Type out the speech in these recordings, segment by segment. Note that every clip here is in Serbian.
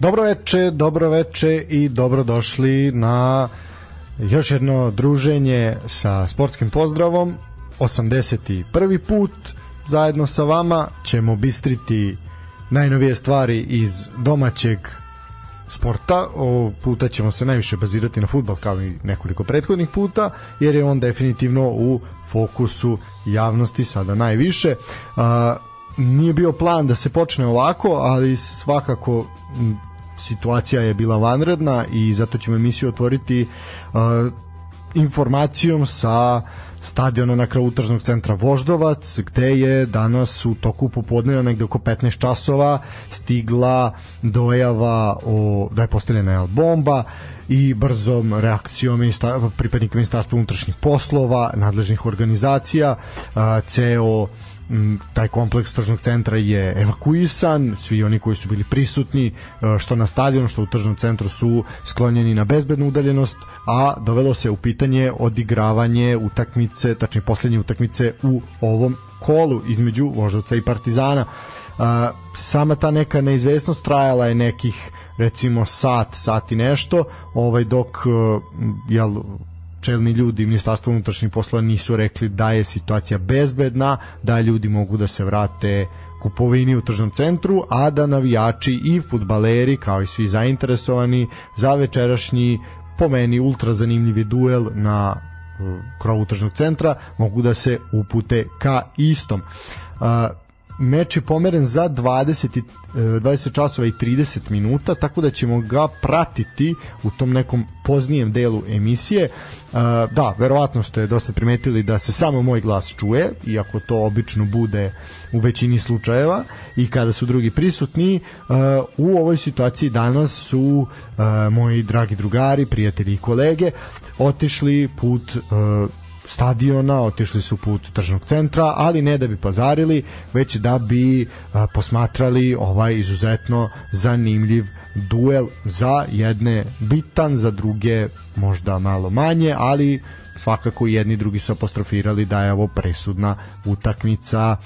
Dobro veče, dobro veče i dobrodošli na još jedno druženje sa sportskim pozdravom. 81. put zajedno sa vama ćemo bistriti najnovije stvari iz domaćeg sporta. Ovog puta ćemo se najviše bazirati na futbol kao i nekoliko prethodnih puta, jer je on definitivno u fokusu javnosti sada najviše. Uh, nije bio plan da se počne ovako, ali svakako situacija je bila vanredna i zato ćemo emisiju otvoriti uh, informacijom sa stadiona na kraju utržnog centra Voždovac gde je danas u toku popodneva negde oko 15 časova stigla dojava o, da je postavljena bomba i brzom reakcijom pripadnika ministarstva unutrašnjih poslova, nadležnih organizacija, a, ceo taj kompleks tržnog centra je evakuisan, svi oni koji su bili prisutni što na stadionu, što u tržnom centru su sklonjeni na bezbednu udaljenost, a dovelo se u pitanje odigravanje utakmice, tačnije poslednje utakmice u ovom kolu između Voždovca i Partizana. Sama ta neka neizvesnost trajala je nekih recimo sat, sat i nešto, ovaj dok jel, čelni ljudi ministarstva unutrašnjih poslova nisu rekli da je situacija bezbedna, da ljudi mogu da se vrate kupovini u tržnom centru, a da navijači i futbaleri kao i svi zainteresovani za večerašnji po meni ultra zanimljivi duel na krovu tržnog centra mogu da se upute ka istom. Meč je pomeren za 20, 20 e, časova i 30 minuta, tako da ćemo ga pratiti u tom nekom poznijem delu emisije. E, da, verovatno ste dosta primetili da se samo moj glas čuje, iako to obično bude u većini slučajeva i kada su drugi prisutni. E, u ovoj situaciji danas su moji dragi drugari, prijatelji i kolege otišli put stadiona, otišli su put tržnog centra, ali ne da bi pazarili, već da bi a, posmatrali ovaj izuzetno zanimljiv duel za jedne bitan, za druge možda malo manje, ali svakako jedni drugi su apostrofirali da je ovo presudna utakmica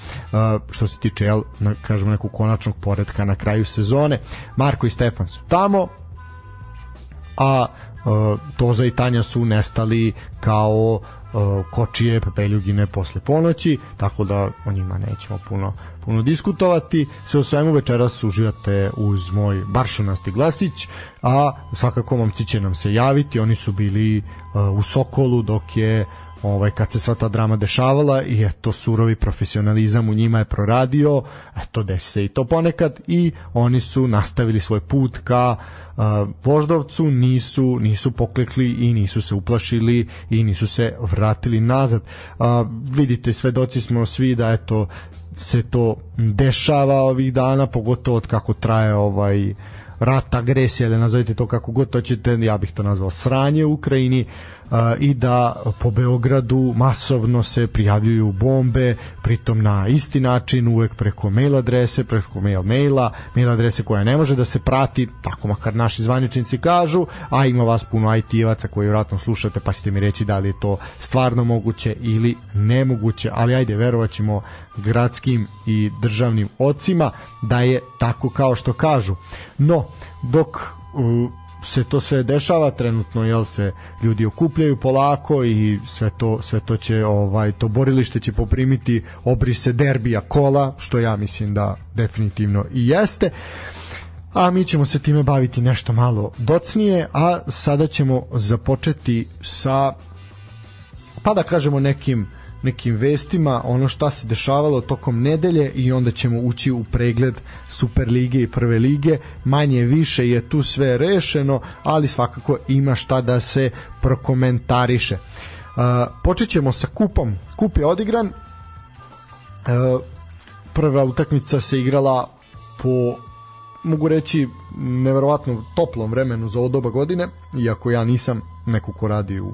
što se tiče jel, na, kažemo nekog konačnog poredka na kraju sezone. Marko i Stefan su tamo, a Toza i Tanja su nestali kao kočije Pepeljugine posle ponoći, tako da o njima nećemo puno puno diskutovati. Sve u svemu večeras uživate uz moj baršunasti glasić, a svakako momci će nam se javiti, oni su bili uh, u Sokolu dok je ovaj kad se sva ta drama dešavala i eto surovi profesionalizam u njima je proradio, eto desi se i to ponekad i oni su nastavili svoj put ka uh, Voždovcu, nisu nisu poklekli i nisu se uplašili i nisu se vratili nazad. Uh, vidite, svedoci smo svi da eto se to dešava ovih dana, pogotovo od kako traje ovaj rat, agresija, ili nazovite to kako god to ćete, ja bih to nazvao sranje u Ukrajini, i da po Beogradu masovno se prijavljuju bombe, pritom na isti način, uvek preko mail adrese, preko mail maila, mail adrese koja ne može da se prati, tako makar naši zvaničnici kažu, a ima vas puno IT-evaca koji vratno slušate, pa ćete mi reći da li je to stvarno moguće ili nemoguće, ali ajde, verovat ćemo gradskim i državnim ocima da je tako kao što kažu. No, dok se to sve dešava trenutno jel se ljudi okupljaju polako i sve to sve to će ovaj to borilište će poprimiti obrise derbija kola što ja mislim da definitivno i jeste. A mi ćemo se time baviti nešto malo docnije a sada ćemo započeti sa pa da kažemo nekim uh, nekim vestima, ono šta se dešavalo tokom nedelje i onda ćemo ući u pregled Superlige i Prve lige. Manje više je tu sve rešeno, ali svakako ima šta da se prokomentariše. Uh, počet ćemo sa kupom. Kup je odigran. Uh, prva utakmica se igrala po mogu reći neverovatno toplom vremenu za ovo doba godine, iako ja nisam neko ko radi u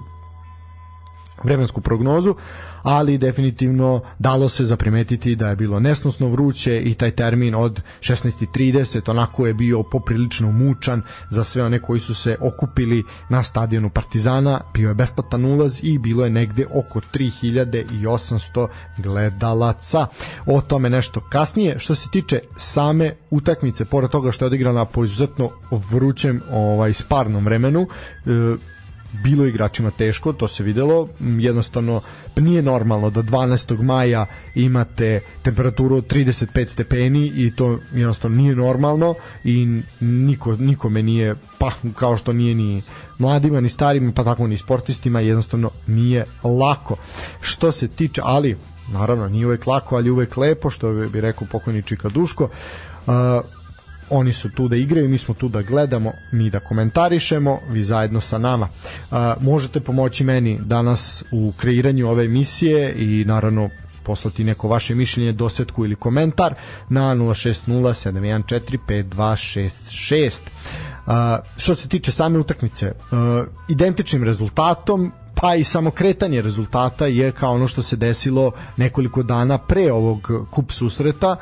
vremensku prognozu, ali definitivno dalo se zaprimetiti da je bilo nesnosno vruće i taj termin od 16.30 onako je bio poprilično mučan za sve one koji su se okupili na stadionu Partizana, bio je besplatan ulaz i bilo je negde oko 3800 gledalaca. O tome nešto kasnije. Što se tiče same utakmice, pored toga što je odigrana po izuzetno vrućem ovaj, sparnom vremenu, e, bilo igračima teško, to se videlo, jednostavno nije normalno da 12. maja imate temperaturu od 35 stepeni i to jednostavno nije normalno i niko, nikome nije, pa kao što nije ni mladima ni starima, pa tako ni sportistima, jednostavno nije lako. Što se tiče, ali naravno nije uvek lako, ali uvek lepo, što bi rekao pokojni Čika Duško, uh, oni su tu da igraju, mi smo tu da gledamo, mi da komentarišemo, vi zajedno sa nama. A, možete pomoći meni danas u kreiranju ove emisije i naravno poslati neko vaše mišljenje, dosetku ili komentar na 06071452266. Uh, što se tiče same utakmice, uh, identičnim rezultatom pa i samo kretanje rezultata je kao ono što se desilo nekoliko dana pre ovog kup susreta. Uh,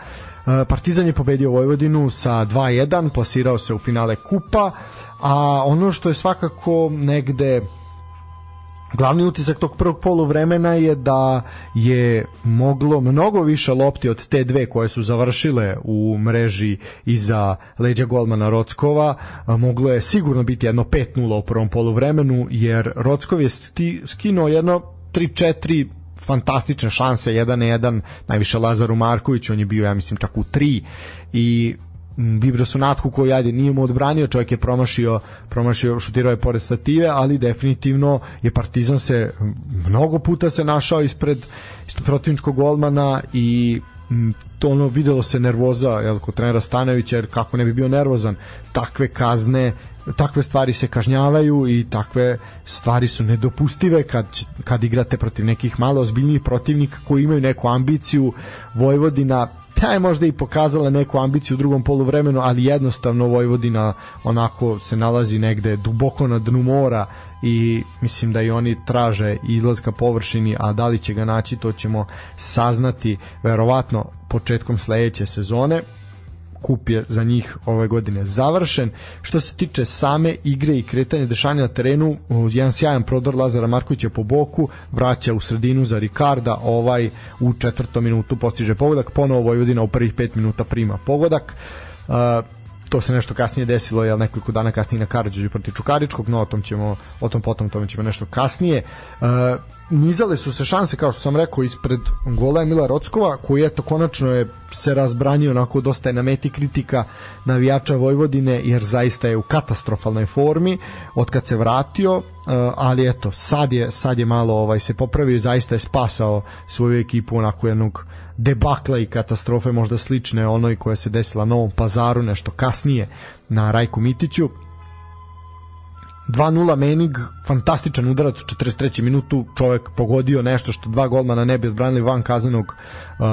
Partizan je pobedio Vojvodinu sa 2-1, plasirao se u finale kupa, a ono što je svakako negde Glavni utisak tog prvog polu vremena je da je moglo mnogo više lopti od te dve koje su završile u mreži iza leđa golmana Rockova. Moglo je sigurno biti jedno 5-0 u prvom polu vremenu jer Rockov je skinuo jedno 3-4 fantastične šanse, jedan na jedan, najviše Lazaru Marković, on je bio, ja mislim, čak u tri. I Vibra su natku koji ajde nije mu odbranio, čovjek je promašio, promašio, šutirao je pored stative, ali definitivno je Partizan se mnogo puta se našao ispred, ispred protivničkog golmana i to ono videlo se nervoza jel, kod trenera Stanovića jer kako ne bi bio nervozan takve kazne takve stvari se kažnjavaju i takve stvari su nedopustive kad, kad igrate protiv nekih malo ozbiljnijih protivnika koji imaju neku ambiciju. Vojvodina ta je možda i pokazala neku ambiciju u drugom poluvremenu, ali jednostavno Vojvodina onako se nalazi negde duboko na dnu mora i mislim da i oni traže izlaz ka površini, a da li će ga naći to ćemo saznati verovatno početkom sledeće sezone kup je za njih ove godine završen. Što se tiče same igre i kretanja dešanja na terenu, jedan sjajan prodor Lazara Markovića po boku, vraća u sredinu za Ricarda, ovaj u četvrtom minutu postiže pogodak, ponovo Vojvodina u prvih pet minuta prima pogodak. Uh, to se nešto kasnije desilo, jel nekoliko dana kasnije na Karadžođu protiv Čukaričkog, no o tom ćemo, o tom potom tome ćemo nešto kasnije. E, nizale su se šanse, kao što sam rekao, ispred gola Emila Rockova, koji eto konačno je se razbranio onako dosta je na meti kritika navijača Vojvodine, jer zaista je u katastrofalnoj formi od kad se vratio, e, ali eto, sad je, sad je malo ovaj se popravio i zaista je spasao svoju ekipu onako jednog debakla i katastrofe možda slične onoj koja se desila na Novom pazaru nešto kasnije na Rajku Mitiću 2-0 Menig, fantastičan udarac u 43. minutu, čovek pogodio nešto što dva golmana ne bi odbranili van kaznenog uh,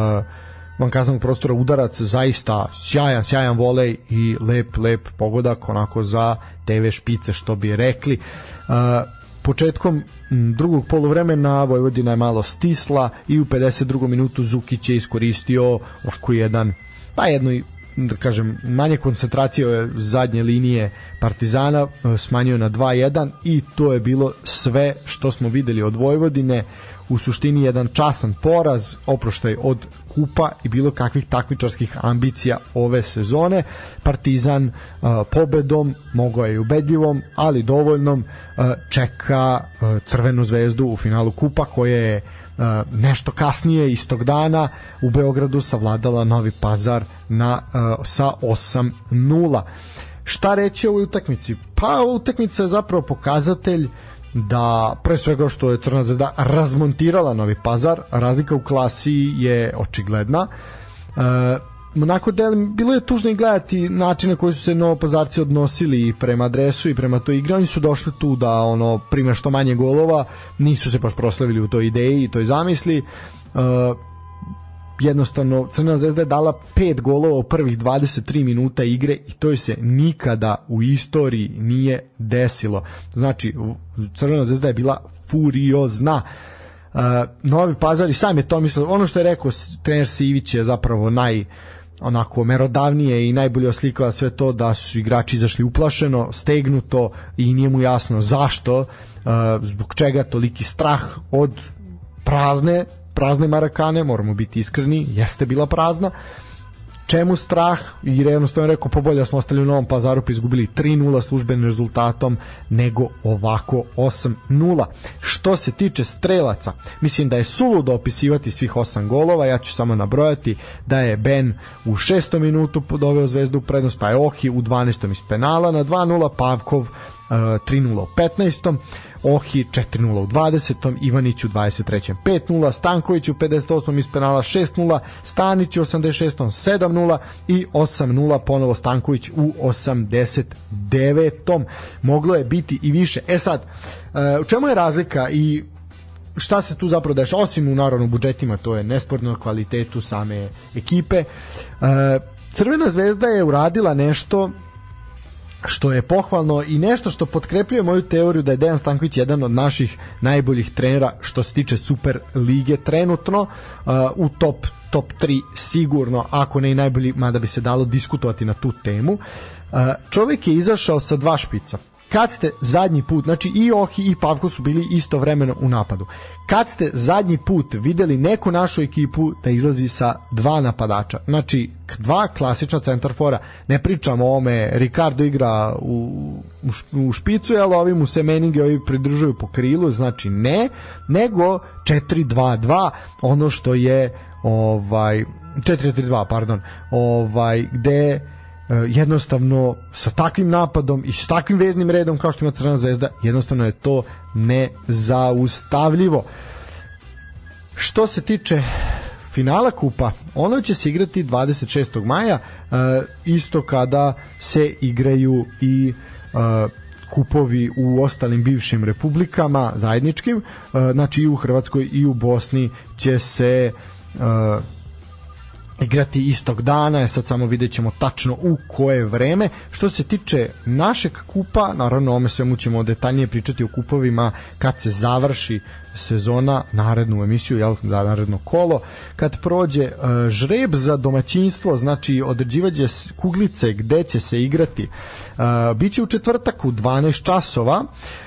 van kaznenog prostora udarac, zaista sjajan, sjajan volej i lep, lep pogodak onako za TV špice što bi rekli. Uh, početkom drugog poluvremena Vojvodina je malo stisla i u 52. minutu Zukić je iskoristio ovako jedan pa jedno da kažem manje koncentracije zadnje linije Partizana e, smanjio na 2-1 i to je bilo sve što smo videli od Vojvodine u suštini jedan časan poraz, oproštaj od kupa i bilo kakvih takmičarskih ambicija ove sezone. Partizan uh, pobedom, mogao je i ubedljivom, ali dovoljnom, uh, čeka uh, Crvenu zvezdu u finalu kupa koje je nešto kasnije istog dana u Beogradu savladala Novi Pazar na, sa 8-0. Šta reći o ovoj utakmici? Pa utakmica je zapravo pokazatelj uh, da pre svega što je Crna zvezda razmontirala Novi Pazar, razlika u klasi je očigledna. E, onako del, bilo je tužno i gledati načine koji su se Novopazarci odnosili prema adresu i prema toj igri. Oni su došli tu da ono prime što manje golova, nisu se baš proslavili u toj ideji i toj zamisli. E, jednostavno Crna zvezda je dala pet golova u prvih 23 minuta igre i to se nikada u istoriji nije desilo. Znači, Crvena zvezda je bila furiozna. Uh, Novi Pazar i sam je to mislio, ono što je rekao trener Sivić je zapravo naj onako merodavnije i najbolje oslikava sve to da su igrači izašli uplašeno, stegnuto i nije mu jasno zašto, uh, zbog čega toliki strah od prazne prazne Marakane, moramo biti iskreni, jeste bila prazna, čemu strah i jednostavno rekao pa bolje da smo ostali u Novom pazaru pa izgubili 3-0 službenim rezultatom nego ovako 8-0 što se tiče strelaca mislim da je suludo opisivati svih 8 golova ja ću samo nabrojati da je Ben u 6. minutu doveo zvezdu u prednost pa je Ohi u 12. iz penala na 2-0 Pavkov uh, 3-0 u 15. Ohi 4-0 u 20. Ivanić u 23. 5-0, Stanković u 58. iz penala 6-0, Stanić u 86. 7-0 i 8-0 ponovo Stanković u 89. Moglo je biti i više. E sad, e, u čemu je razlika i šta se tu zapravo dešava, osim u naravno budžetima, to je nesporno kvalitetu same ekipe. E, Crvena zvezda je uradila nešto što je pohvalno i nešto što potkrepljuje moju teoriju da je Dejan Stanković jedan od naših najboljih trenera što se tiče Super lige trenutno uh, u top top 3 sigurno, ako ne i najbolji, mada bi se dalo diskutovati na tu temu. Uh, čovjek je izašao sa dva špica kad ste zadnji put, znači i Ohi i Pavko su bili istovremeno u napadu. Kad ste zadnji put videli neku našu ekipu da izlazi sa dva napadača, znači dva klasična centarfora, ne pričamo o ome, Ricardo igra u, u špicu, jel ovi mu se meninge ovi pridružuju po krilu, znači ne, nego 4-2-2, ono što je ovaj 4-4-2, pardon, ovaj gde jednostavno sa takvim napadom i s takvim veznim redom kao što ima Crvena zvezda jednostavno je to nezaustavljivo što se tiče finala kupa ono će se igrati 26. maja e, isto kada se igraju i e, kupovi u ostalim bivšim republikama zajedničkim znači i u Hrvatskoj i u Bosni će se igrati istog dana, je sad samo vidjet ćemo tačno u koje vreme. Što se tiče našeg kupa, naravno ome svemu ćemo detaljnije pričati o kupovima kad se završi sezona, narednu emisiju, jel, za naredno kolo, kad prođe uh, žreb za domaćinstvo, znači određivaće kuglice gde će se igrati, uh, biće u četvrtak u 12 časova, Uh,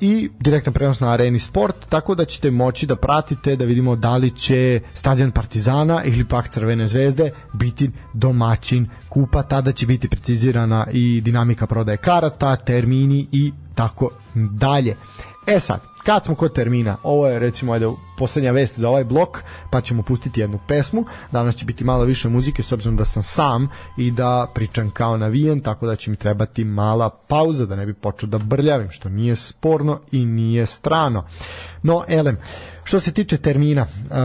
i direktan prenos na Areni Sport, tako da ćete moći da pratite, da vidimo da li će stadion Partizana ili pak Crvene zvezde biti domaćin kupa, tada će biti precizirana i dinamika prodaje karata, termini i tako dalje. E sad, kad smo kod termina, ovo je recimo ajde, poslednja vest za ovaj blok, pa ćemo pustiti jednu pesmu. Danas će biti malo više muzike s obzirom da sam sam i da pričam kao navijen, tako da će mi trebati mala pauza da ne bi počeo da brljavim, što nije sporno i nije strano. No, elem, što se tiče termina, uh,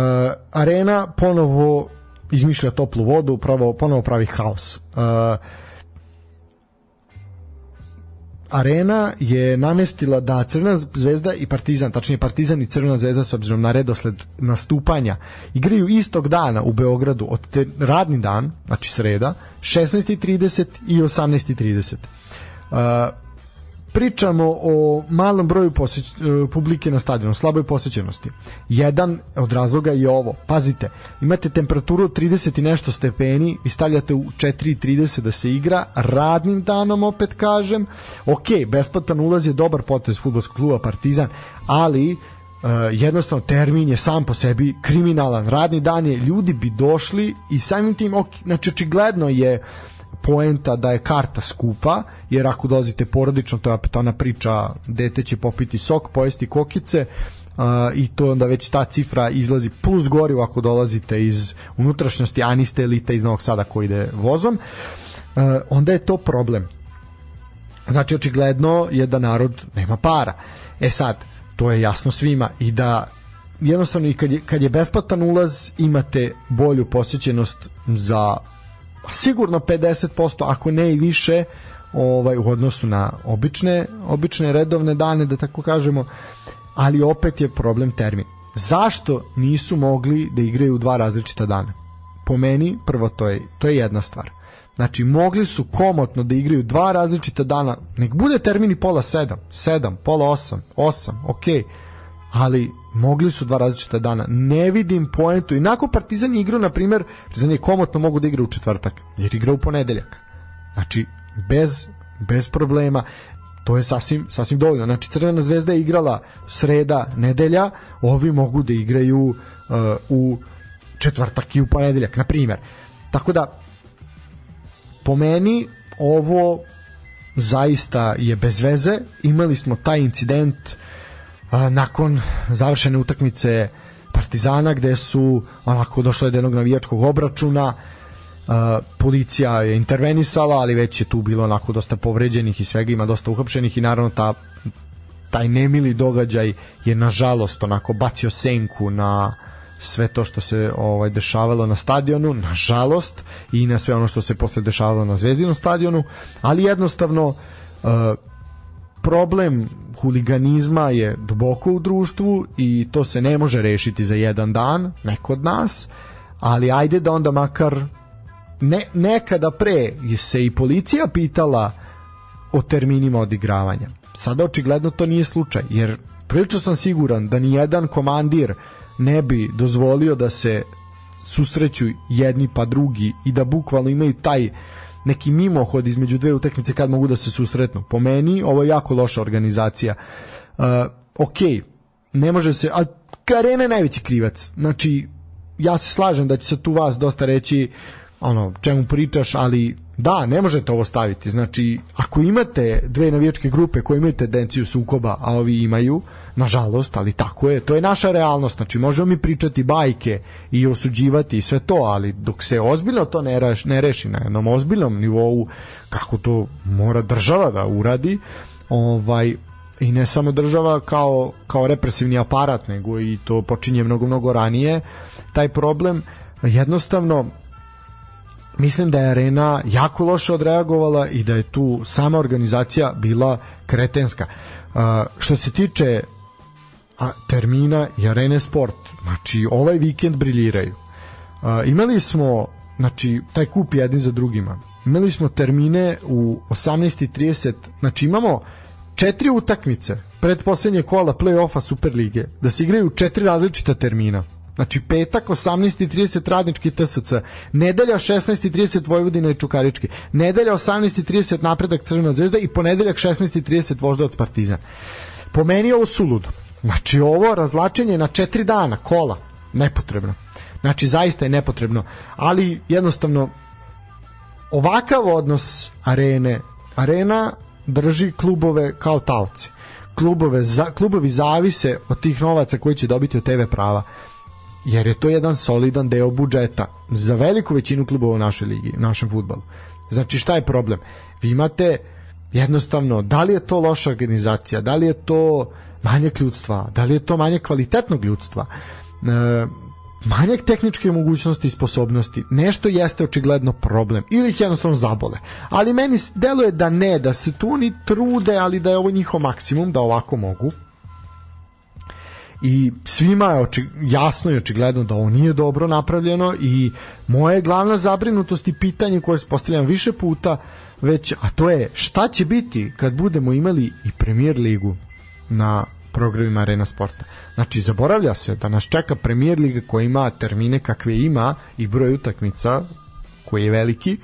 Arena ponovo izmišlja toplu vodu, pravo, ponovo pravi haos. Uh, Arena je namestila da Crvena zvezda i Partizan, tačnije Partizan i Crvena zvezda s obzirom na redosled nastupanja, igraju istog dana u Beogradu od te, radni dan, znači sreda, 16.30 i 18.30. Uh, pričamo o malom broju poseć, e, publike na stadionu, slaboj posećenosti. Jedan od razloga je ovo. Pazite, imate temperaturu 30 i nešto stepeni i stavljate u 4.30 da se igra radnim danom, opet kažem. Ok, besplatan ulaz je dobar potez futbolskog kluba Partizan, ali Uh, jednostavno termin je sam po sebi kriminalan radni dan je ljudi bi došli i samim tim ok, znači očigledno je uh, poenta da je karta skupa, jer ako dolazite porodično, to je opet ona priča, dete će popiti sok, pojesti kokice, Uh, i to onda već ta cifra izlazi plus gorivo ako dolazite iz unutrašnjosti, a niste elita iz Novog Sada koji ide vozom, uh, onda je to problem. Znači, očigledno je da narod nema para. E sad, to je jasno svima i da jednostavno i kad je, kad je besplatan ulaz imate bolju posjećenost za sigurno 50%, ako ne i više, ovaj u odnosu na obične obične redovne dane da tako kažemo. Ali opet je problem termin. Zašto nisu mogli da igraju dva različita dana? Po meni prvo to je to je jedna stvar. Znači mogli su komotno da igraju dva različita dana nek bude termin i pola sedam, sedam, pola osam, osam, ok ali mogli su dva različita dana. Ne vidim poentu. Inako Partizan igra, na primjer, Partizan je komotno mogu da igra u četvrtak, jer igra u ponedeljak. Znači, bez, bez problema to je sasvim, sasvim dovoljno. Znači, Crvena zvezda je igrala sreda, nedelja, ovi mogu da igraju uh, u četvrtak i u ponedeljak, na primjer. Tako da, po meni, ovo zaista je bez veze. Imali smo taj incident uh, nakon završene utakmice Partizana gde su onako došlo do jednog navijačkog obračuna Uh, policija je intervenisala, ali već je tu bilo onako dosta povređenih i svega ima dosta uhapšenih i naravno ta taj nemili događaj je nažalost onako bacio senku na sve to što se ovaj dešavalo na stadionu, nažalost, i na sve ono što se posle dešavalo na Zvezdinom stadionu, ali jednostavno uh, problem huliganizma je duboko u društvu i to se ne može rešiti za jedan dan, neko od nas, ali ajde da onda makar ne, nekada pre se i policija pitala o terminima odigravanja. Sada očigledno to nije slučaj, jer prilično sam siguran da ni jedan komandir ne bi dozvolio da se susreću jedni pa drugi i da bukvalno imaju taj neki mimohod između dve utakmice kad mogu da se susretnu. Po meni ovo je jako loša organizacija. Uh, ok, ne može se, a Karena je najveći krivac. Znači, ja se slažem da će se tu vas dosta reći ono, čemu pričaš, ali da, ne možete ovo staviti. Znači, ako imate dve navijačke grupe koje imaju tendenciju sukoba, a ovi imaju, nažalost, ali tako je, to je naša realnost. Znači, možemo mi pričati bajke i osuđivati i sve to, ali dok se ozbiljno to ne, reš, ne reši na jednom ozbiljnom nivou, kako to mora država da uradi, ovaj, i ne samo država kao, kao represivni aparat, nego i to počinje mnogo, mnogo ranije, taj problem, jednostavno mislim da je Arena jako loše odreagovala i da je tu sama organizacija bila kretenska. Uh, što se tiče a, termina i Arene Sport, znači ovaj vikend briljiraju. Uh, imali smo znači taj kup jedni za drugima. Imali smo termine u 18:30, znači imamo četiri utakmice pred poslednje kola play-offa Superlige, da se igraju četiri različita termina. Znači petak 18.30 radnički TSC, nedelja 16.30 Vojvodina i Čukarički, nedelja 18.30 napredak Crvena zvezda i ponedeljak 16.30 Voždovac Partizan. Po meni ovo suludo. Znači ovo razlačenje na četiri dana, kola, nepotrebno. Znači zaista je nepotrebno, ali jednostavno ovakav odnos arene, arena drži klubove kao taoci. Klubove, za, klubovi zavise od tih novaca koji će dobiti od TV prava jer je to jedan solidan deo budžeta za veliku većinu klubova u našoj ligi, u našem futbalu. Znači šta je problem? Vi imate jednostavno, da li je to loša organizacija, da li je to manjak ljudstva, da li je to manje kvalitetnog ljudstva, e, manjak tehničke mogućnosti i sposobnosti, nešto jeste očigledno problem ili ih jednostavno zabole. Ali meni deluje da ne, da se tu oni trude, ali da je ovo njihov maksimum, da ovako mogu i svima je oči, jasno i očigledno da ovo nije dobro napravljeno i moje glavna zabrinutost i pitanje koje postavljam više puta već, a to je šta će biti kad budemo imali i premier ligu na programima Arena Sporta. Znači, zaboravlja se da nas čeka premier liga koja ima termine kakve ima i broj utakmica koji je veliki.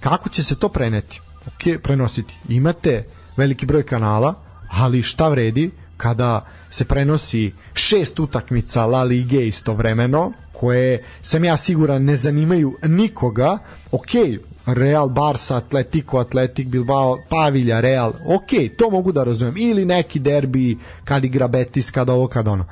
Kako će se to preneti? Ok, prenositi. Imate veliki broj kanala, ali šta vredi kada se prenosi šest utakmica La Lige istovremeno, koje sam ja siguran ne zanimaju nikoga, ok, Real, Barca, Atletico, Atletic, Bilbao, Pavilja, Real, ok, to mogu da razumem, ili neki derbi kad igra Betis, kad ovo, kad ono.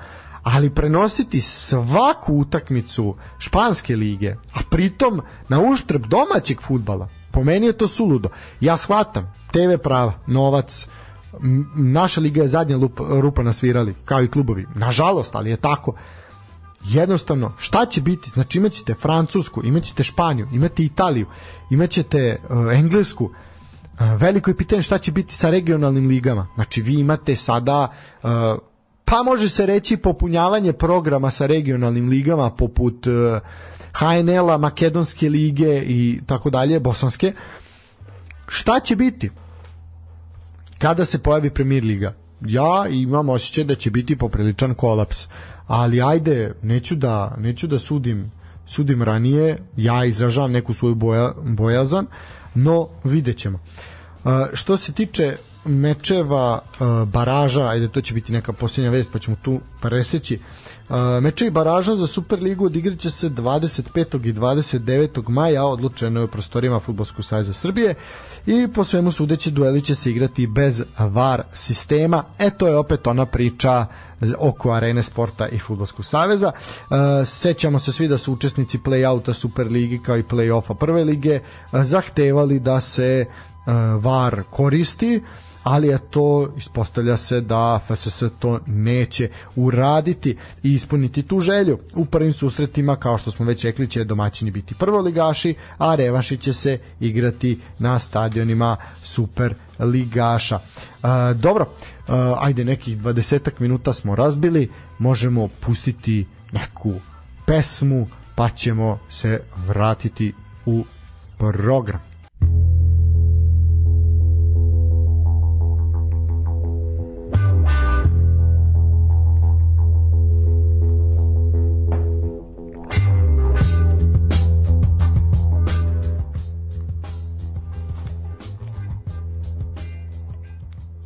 Ali prenositi svaku utakmicu španske lige, a pritom na uštrb domaćeg futbala, po meni je to suludo. Ja shvatam, TV prava, novac, naša liga je zadnja lupa, rupa nasvirali, kao i klubovi. Nažalost, ali je tako. Jednostavno, šta će biti? Znači imaćete Francusku, imaćete Španiju, imate Italiju, imaćete uh, Englesku. Uh, veliko je pitanje šta će biti sa regionalnim ligama. Znači vi imate sada uh, pa može se reći popunjavanje programa sa regionalnim ligama poput uh, HNL-a, Makedonske lige i tako dalje, bosanske. Šta će biti? Kada se pojavi Premier Liga, ja imam osjećaj da će biti popriličan kolaps ali ajde neću da neću da sudim sudim ranije ja izražavam neku svoju boja, bojazan no vidjet ćemo. Uh, što se tiče mečeva uh, baraža, ajde to će biti neka posljednja vest pa ćemo tu preseći. uh, mečevi baraža za Superligu odigraće se 25. i 29. maja odlučeno je u prostorijama Futbolskog sajza Srbije i po svemu sudeći dueli će se igrati bez VAR sistema e to je opet ona priča oko Arene sporta i Futbolskog saveza. Sećamo se svi da su učesnici play-outa Superligi kao i play-offa prve lige zahtevali da se VAR koristi ali je to ispostavlja se da FSS to neće uraditi i ispuniti tu želju. U prvim susretima, kao što smo već rekli, će domaćini biti prvoligaši, a revaši će se igrati na stadionima super ligaša. E, dobro, e, ajde nekih 20 minuta smo razbili, možemo pustiti neku pesmu, pa ćemo se vratiti u program.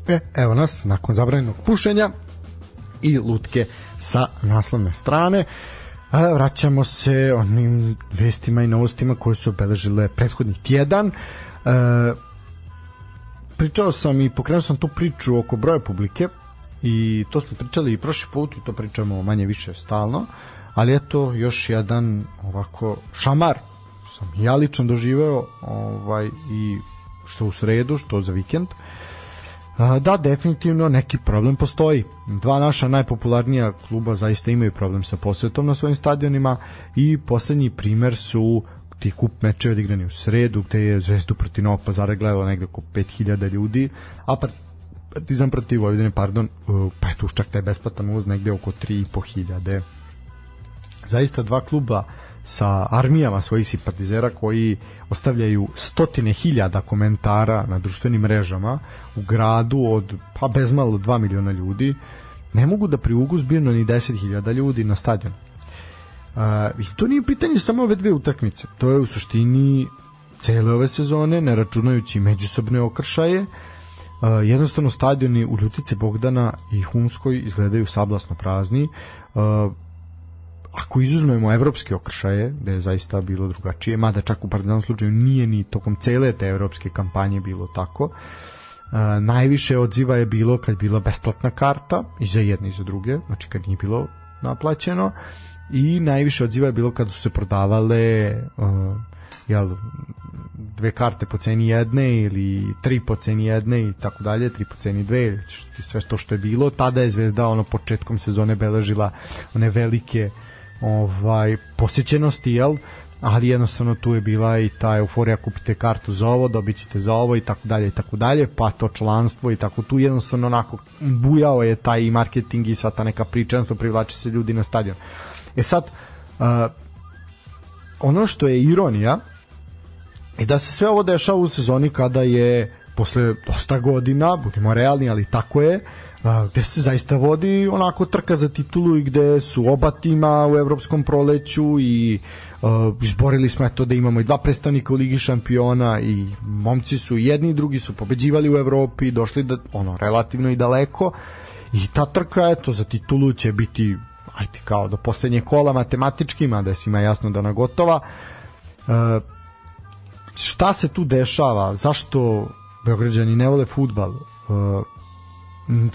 E, evo nas, nakon zabranjenog pušenja i lutke sa naslovne strane. A, vraćamo se onim vestima i novostima koje su obeležile prethodnih tjedan. E, pričao sam i pokrenuo sam tu priču oko broja publike i to smo pričali i prošli put i to pričamo manje više stalno, ali eto još jedan ovako šamar sam ja lično doživeo ovaj, i što u sredu, što za vikend. Uh, Da, definitivno neki problem postoji. Dva naša najpopularnija kluba zaista imaju problem sa posetom na svojim stadionima i poslednji primer su ti kup mečeva odigrani u sredu gde je Zvezdu protiv Novog Pazara gledalo negde oko 5000 ljudi, a Partizan protiv Vojvodine, pardon, pa je tu čak taj besplatan ulaz negde oko 3500. Zaista dva kluba sa armijama svojih simpatizera koji ostavljaju stotine hiljada komentara na društvenim mrežama u gradu od pa bezmalo 2 miliona ljudi ne mogu da privugu zbirno ni 10.000 ljudi na stadion. Uh, I to nije pitanje samo ove dve utakmice. To je u suštini cele ove sezone, ne računajući međusobne okršaje. Uh, jednostavno stadioni u Ljutice Bogdana i Humskoj izgledaju sablasno prazni. Uh, ako izuzmemo evropske okršaje, da je zaista bilo drugačije, mada čak u partizanom slučaju nije ni tokom cele te evropske kampanje bilo tako, uh, najviše odziva je bilo kad je bila besplatna karta i za jedne i za druge, znači kad nije bilo naplaćeno i najviše odziva je bilo kad su se prodavale uh, jel, dve karte po ceni jedne ili tri po ceni jedne i tako dalje, tri po ceni dve, sve to što je bilo, tada je Zvezda ono početkom sezone beležila one velike uh, ovaj posjećenosti, jel? ali jednostavno tu je bila i ta euforija kupite kartu za ovo, dobit ćete za ovo i tako dalje i tako dalje, pa to članstvo i tako tu jednostavno onako bujao je taj marketing i sva ta neka priča, jednostavno privlači se ljudi na stadion. E sad, uh, ono što je ironija je da se sve ovo dešava u sezoni kada je posle dosta godina, budimo realni, ali tako je, uh, gde se zaista vodi onako trka za titulu i gde su oba tima u evropskom proleću i uh, izborili smo eto da imamo i dva predstavnika u Ligi šampiona i momci su jedni i drugi su pobeđivali u Evropi, došli da ono relativno i daleko i ta trka eto za titulu će biti ajde kao do poslednje kola matematički, mada je svima jasno da ona gotova. Uh, šta se tu dešava? Zašto Beograđani ne vole futbal? Uh,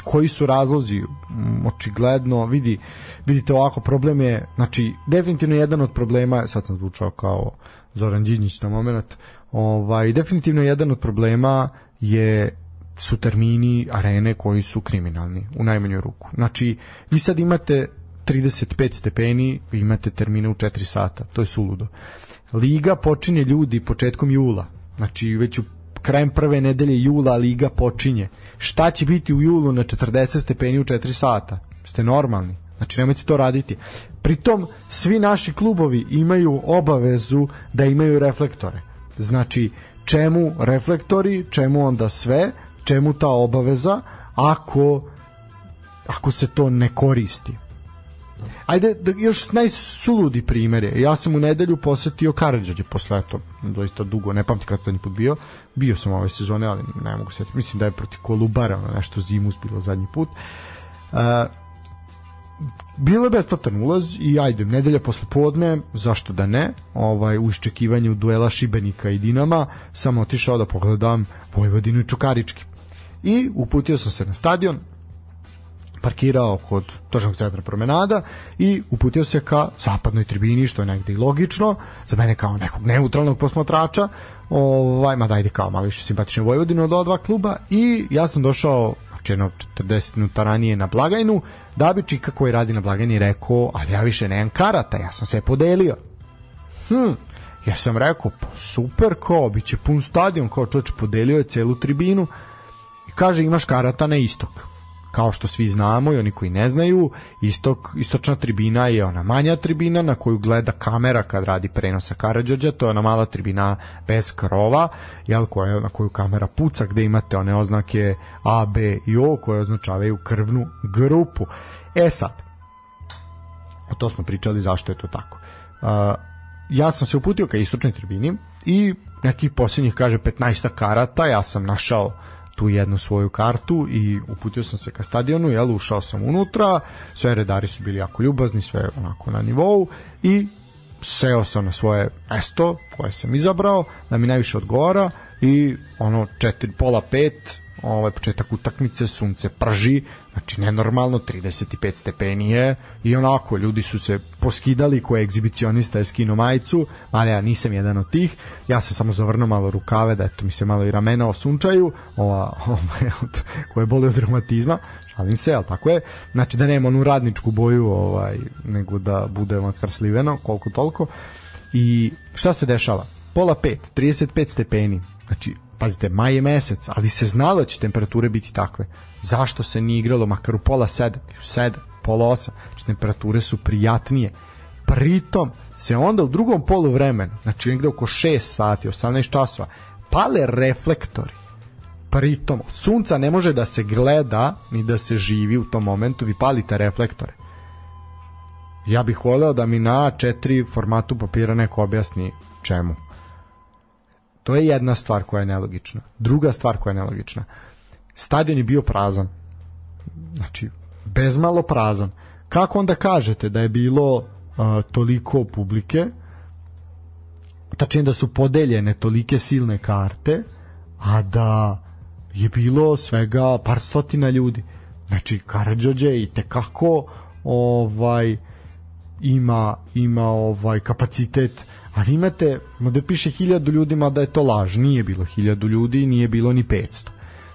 koji su razlozi očigledno vidi vidite ovako problem je znači definitivno jedan od problema sad sam zvučao kao Zoran Đinjić na moment ovaj definitivno jedan od problema je su termini arene koji su kriminalni u najmanju ruku. Znači vi sad imate 35 stepeni vi imate termine u 4 sata to je suludo. Liga počinje ljudi početkom jula znači već u krajem prve nedelje jula liga počinje. Šta će biti u julu na 40 stepeni u 4 sata? Ste normalni. Znači nemojte to raditi. Pritom svi naši klubovi imaju obavezu da imaju reflektore. Znači čemu reflektori, čemu onda sve, čemu ta obaveza ako ako se to ne koristi. Ajde, da, još najsuludi primere. Ja sam u nedelju posetio Karadžađe posle to, doista dugo, ne pamti kad sam put bio. Bio sam ove sezone, ali ne mogu setiti. Mislim da je proti Kolubara, nešto zimu bilo zadnji put. Uh, bilo je besplatan ulaz i ajde, nedelja posle podne, zašto da ne, ovaj, u iščekivanju duela Šibenika i Dinama, sam otišao da pogledam Vojvodinu i Čukarički. I uputio sam se na stadion, parkirao kod tržnog centra promenada i uputio se ka zapadnoj tribini, što je negde i logično, za mene kao nekog neutralnog posmatrača, ovaj, ma dajde kao malo više simpatične Vojvodine od ova dva kluba i ja sam došao jedno 40 minuta ranije na blagajnu, da bi čika koji radi na blagajni rekao, ali ja više nemam karata, ja sam sve podelio. Hm, ja sam rekao, pa super, kao, bit će pun stadion, kao čoč podelio je celu tribinu i kaže imaš karata na istok kao što svi znamo i oni koji ne znaju, istok, istočna tribina je ona manja tribina na koju gleda kamera kad radi prenosa Karadžođa, to je ona mala tribina bez krova, jel, koja, na koju kamera puca, gde imate one oznake A, B i O koje označavaju krvnu grupu. E sad, to smo pričali zašto je to tako. Uh, ja sam se uputio ka istočnoj tribini i nekih posljednjih, kaže, 15 karata, ja sam našao tu jednu svoju kartu i uputio sam se ka stadionu, jel, ušao sam unutra, sve redari su bili jako ljubazni, sve onako na nivou i seo sam na svoje mesto koje sam izabrao, da mi najviše odgovara i ono četiri, pola pet ovaj početak utakmice, sunce prži, znači nenormalno 35 stepeni je i onako ljudi su se poskidali ko je egzibicionista je skino majicu, ali ja nisam jedan od tih. Ja sam samo zavrnuo malo rukave da eto mi se malo i ramena osunčaju, ova, ova koje boli od reumatizma, šalim se, al tako je. Znači da nema onu radničku boju, ovaj nego da bude makar sliveno, koliko toliko. I šta se dešava? Pola pet, 35 stepeni. Znači, pazite, maj je mesec, ali se znalo da će temperature biti takve. Zašto se nije igralo makar u pola sedam, u sedam, pola osam, znači temperature su prijatnije. Pritom se onda u drugom polu vremenu, znači negde oko 6 sati, 18 časova, pale reflektori. Pritom, sunca ne može da se gleda ni da se živi u tom momentu, vi palite reflektore. Ja bih voleo da mi na A4 formatu papira neko objasni čemu. To je jedna stvar koja je nelogična. Druga stvar koja je nelogična. Stadion je bio prazan. Znači, bezmalo prazan. Kako onda kažete da je bilo uh, toliko publike, tačnije da su podeljene tolike silne karte, a da je bilo svega par stotina ljudi. Znači, Karadžođe i tekako ovaj, ima, ima ovaj kapacitet ali imate, da piše hiljadu ljudima da je to laž, nije bilo hiljadu ljudi, nije bilo ni 500.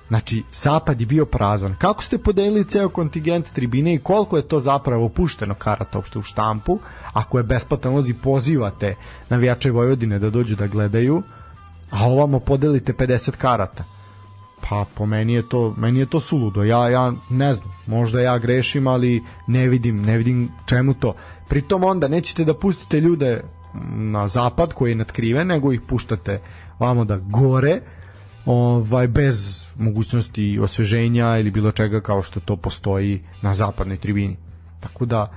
Znači, zapad je bio prazan. Kako ste podelili ceo kontingent tribine i koliko je to zapravo pušteno karata uopšte u štampu, ako je besplatan lozi pozivate navijače Vojvodine da dođu da gledaju, a ovamo podelite 50 karata. Pa po meni je to meni je to suludo. Ja ja ne znam, možda ja grešim, ali ne vidim, ne vidim čemu to. Pritom onda nećete da pustite ljude na zapad koji je natkriven, nego ih puštate vamo da gore ovaj bez mogućnosti osveženja ili bilo čega kao što to postoji na zapadnoj tribini. Tako da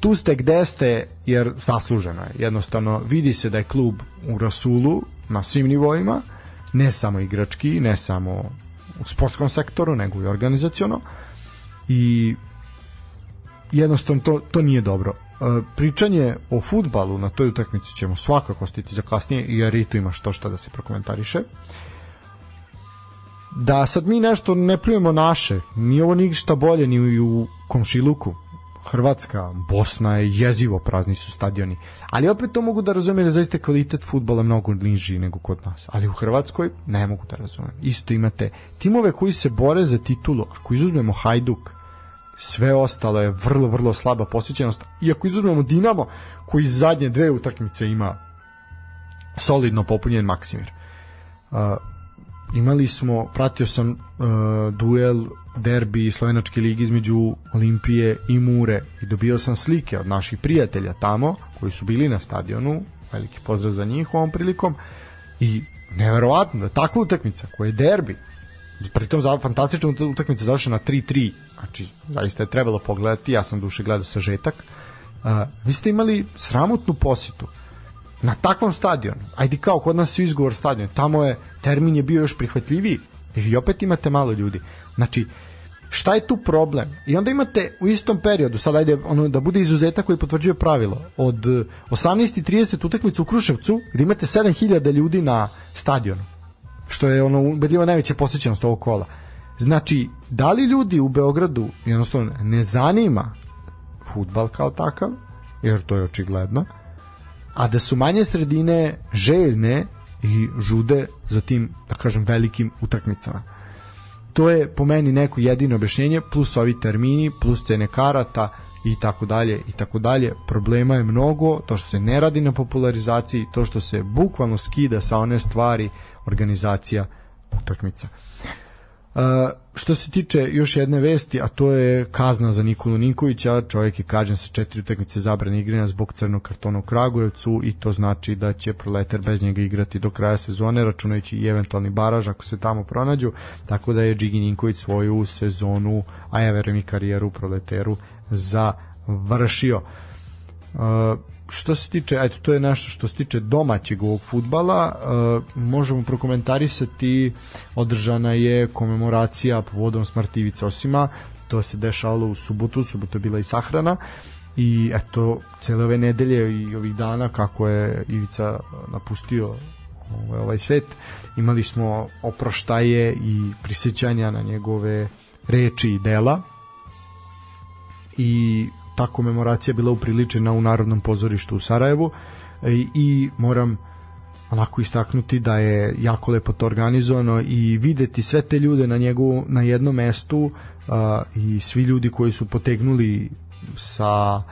tu ste gde ste jer zasluženo je. Jednostavno vidi se da je klub u Rasulu na svim nivoima, ne samo igrački, ne samo u sportskom sektoru, nego i organizaciono i jednostavno to, to nije dobro. E, pričanje o futbalu na toj utakmici ćemo svakako stiti za kasnije jer i tu ima što šta da se prokomentariše da sad mi nešto ne pljujemo naše ni ovo ništa bolje ni u komšiluku Hrvatska, Bosna je jezivo prazni su stadioni. Ali opet to mogu da razumem jer zaista kvalitet futbola mnogo niži nego kod nas. Ali u Hrvatskoj ne mogu da razumem. Isto imate timove koji se bore za titulu. Ako izuzmemo Hajduk, sve ostalo je vrlo, vrlo slaba posjećenost. Iako izuzmemo Dinamo, koji zadnje dve utakmice ima solidno popunjen Maksimir. Uh, imali smo, pratio sam uh, duel derbi slovenačke ligi između Olimpije i Mure i dobio sam slike od naših prijatelja tamo koji su bili na stadionu veliki pozdrav za njih ovom prilikom i neverovatno da takva utakmica koja je derbi pritom za fantastična utakmica završena 3-3 znači zaista je trebalo pogledati ja sam duše gledao sažetak. Uh, vi ste imali sramotnu positu na takvom stadionu. Ajde kao kod nas je izgovor stadion. Tamo je termin je bio još prihvatljiviji. I vi opet imate malo ljudi. Znači šta je tu problem? I onda imate u istom periodu, sad ajde ono, da bude izuzetak koji potvrđuje pravilo, od 18.30 utakmicu u Kruševcu, gde imate 7000 ljudi na stadionu, što je ono ubedljivo najveća posjećenost ovog kola. Znači, da li ljudi u Beogradu jednostavno ne zanima futbal kao takav, jer to je očigledno, a da su manje sredine željne i žude za tim, da kažem, velikim utakmicama to je po meni neko jedino objašnjenje plus ovi termini plus cene karata i tako dalje i tako dalje. Problema je mnogo to što se ne radi na popularizaciji to što se bukvalno skida sa one stvari organizacija utakmica. Uh, što se tiče još jedne vesti, a to je kazna za Nikolu Ninkovića, čovjek je kažen sa četiri utakmice zabrane igranja zbog crnog kartona u Kragujevcu i to znači da će Proletar bez njega igrati do kraja sezone, računajući i eventualni baraž ako se tamo pronađu, tako da je Džigi Ninković svoju sezonu, a ja verujem i karijeru u Proleteru završio. Uh, što se tiče, eto, to je nešto što se tiče domaćeg ovog futbala, uh, možemo prokomentarisati, održana je komemoracija povodom smrti Ivica Osima, to se dešavalo u subotu, subotu je bila i sahrana, i eto, cele ove nedelje i ovih dana kako je Ivica napustio ovaj, ovaj svet, imali smo oproštaje i prisjećanja na njegove reči i dela i ta komemoracija bila upriličena u Narodnom pozorištu u Sarajevu. I, i moram onako istaknuti da je jako lepo to organizovano i videti sve te ljude na njegu na jednom mestu a, i svi ljudi koji su potegnuli sa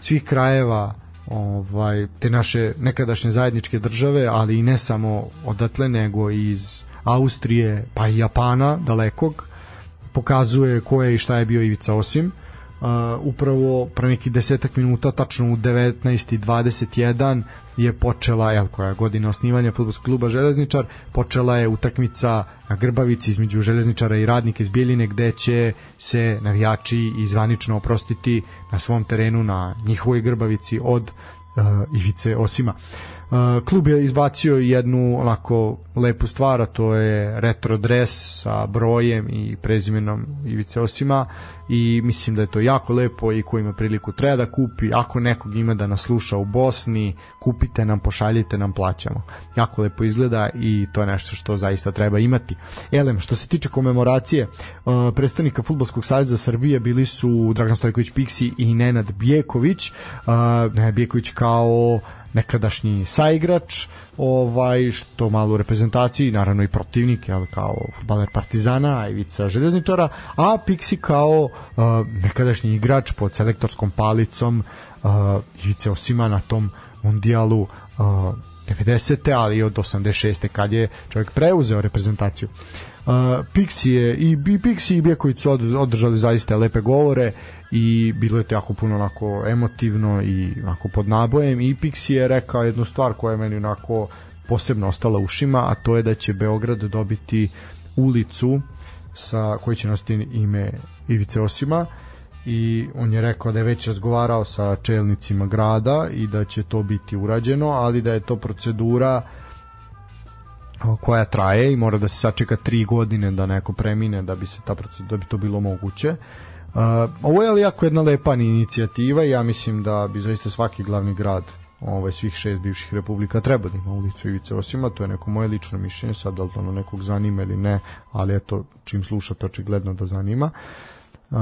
svih krajeva ovaj te naše nekadašnje zajedničke države, ali i ne samo odatle nego iz Austrije pa i Japana dalekog pokazuje ko je i šta je bio Ivica Osim uh, upravo pre nekih desetak minuta, tačno u 19.21 je počela, jel, koja godina osnivanja futbolskog kluba Železničar, počela je utakmica na Grbavici između Železničara i Radnika iz Bijeljine gde će se navijači izvanično oprostiti na svom terenu na njihovoj Grbavici od uh, Ivice Osima. Uh, klub je izbacio jednu onako lepu stvar, a to je retro dres sa brojem i prezimenom Ivice Osima i mislim da je to jako lepo i ko ima priliku treba da kupi, ako nekog ima da nas sluša u Bosni, kupite nam, pošaljite nam, plaćamo. Jako lepo izgleda i to je nešto što zaista treba imati. Elem, što se tiče komemoracije, predstavnika Futbolskog saveza Srbije bili su Dragan Stojković Piksi i Nenad Bijeković. Uh, Nenad Bijeković kao nekadašnji saigrač, ovaj što malo u reprezentaciji, naravno i protivnik, jel, kao fudbaler Partizana, Ivica Željezničara, a Pixi kao uh, nekadašnji igrač pod selektorskom palicom uh, Ivice Osima na tom mundijalu uh, 90. ali od 86. kad je čovjek preuzeo reprezentaciju. Uh, Pixi je i, i Pixi i Bjeković su održali zaista lepe govore i bilo je to jako puno onako emotivno i onako pod nabojem. I Pixi je rekao jednu stvar koja je meni onako posebno ostala ušima, a to je da će Beograd dobiti ulicu sa koji će nositi ime Ivice Osima. I on je rekao da je već razgovarao sa čelnicima grada i da će to biti urađeno, ali da je to procedura koja traje i mora da se sačeka tri godine da neko premine da bi se ta procedura, da bi to bilo moguće ovo je ali jako jedna lepa inicijativa i ja mislim da bi zaista svaki glavni grad ovaj, svih šest bivših republika treba da ima ulicu Ivice Osima, to je neko moje lično mišljenje, sad da li to ono nekog zanima ili ne, ali eto, čim slušate očigledno da zanima. Uh,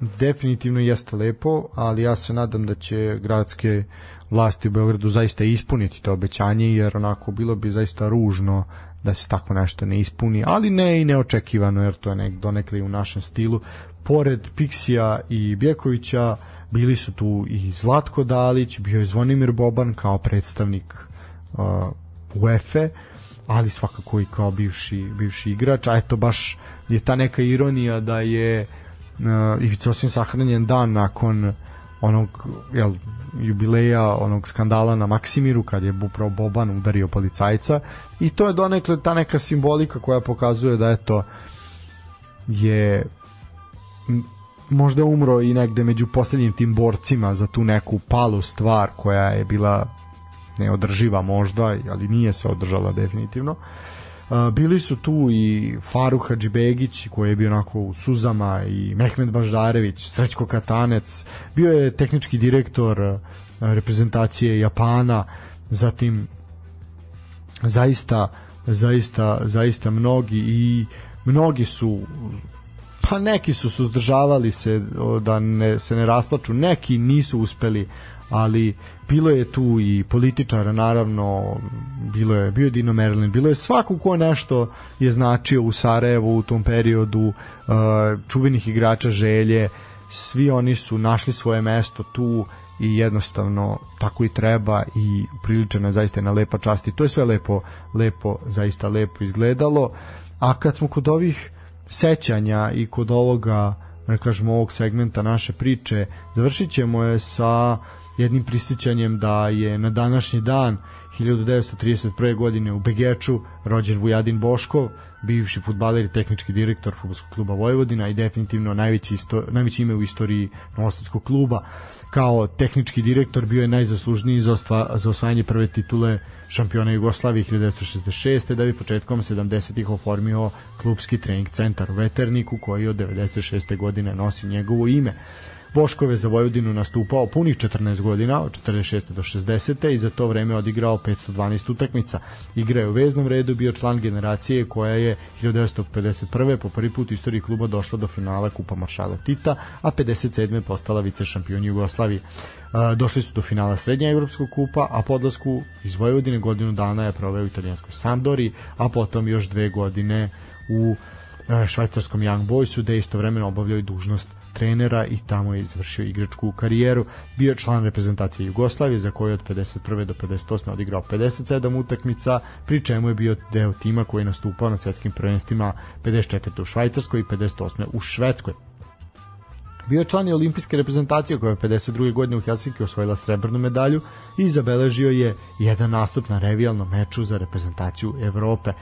definitivno jeste lepo, ali ja se nadam da će gradske vlasti u Beogradu zaista ispuniti to obećanje, jer onako bilo bi zaista ružno da se tako nešto ne ispuni, ali ne i neočekivano, jer to je nek, donekli u našem stilu, pored Piksija i Bjekovića bili su tu i Zlatko Dalić, bio je Zvonimir Boban kao predstavnik uh, UEFA, ali svakako i kao bivši, bivši igrač, a eto baš je ta neka ironija da je uh, Ivica Osim sahranjen dan nakon onog jel, jubileja onog skandala na Maksimiru kad je upravo Boban udario policajca. I to je donekle ta neka simbolika koja pokazuje da eto je možda umro i negde među poslednjim tim borcima za tu neku palu stvar koja je bila neodrživa možda, ali nije se održala definitivno. bili su tu i Faruk Hadžibegić koji je bio onako u suzama i Mehmed Baždarević, Srećko Katanec, bio je tehnički direktor reprezentacije Japana, zatim zaista zaista zaista mnogi i mnogi su pa neki su suzdržavali se da ne, se ne rasplaču, neki nisu uspeli, ali bilo je tu i političara naravno, bilo je bio je Dino Merlin, bilo je svako ko nešto je značio u Sarajevu u tom periodu, uh, čuvenih igrača želje, svi oni su našli svoje mesto tu i jednostavno tako i treba i priličena je zaista na lepa čast i to je sve lepo, lepo, zaista lepo izgledalo. A kad smo kod ovih sećanja i kod ovoga da kažemo ovog segmenta naše priče završit ćemo je sa jednim prisjećanjem da je na današnji dan 1931. godine u Begeču rođen Vujadin Boškov bivši futbaler i tehnički direktor fudbalskog kluba Vojvodina i definitivno najveći, isto, najveći ime u istoriji Novosadskog kluba. Kao tehnički direktor bio je najzaslužniji za, ostva, za osvajanje prve titule šampiona Jugoslavije 1966. da bi početkom 70-ih oformio klubski trening centar u Veterniku koji od 96. godine nosi njegovo ime. Boškove za Vojvodinu nastupao punih 14 godina, od 46. do 60. i za to vreme odigrao 512 utakmica. Igra je u veznom redu, bio član generacije koja je 1951. po prvi put u istoriji kluba došla do finala Kupa Maršala Tita, a 57. postala vice šampion Jugoslavije. Došli su do finala Srednje Evropskog kupa, a podlasku iz Vojvodine godinu dana je proveo u italijanskoj Sandori, a potom još dve godine u švajcarskom Young Boysu, gde istovremeno obavljao i dužnost trenera i tamo je izvršio igračku karijeru. Bio je član reprezentacije Jugoslavije za koju od 51. do 58. odigrao 57 utakmica, pri čemu je bio deo tima koji je nastupao na svetskim prvenstvima 54. u Švajcarskoj i 58. u Švedskoj. Bio je član i olimpijske reprezentacije koja je 52. godine u Helsinki osvojila srebrnu medalju i zabeležio je jedan nastup na revijalnom meču za reprezentaciju Evrope.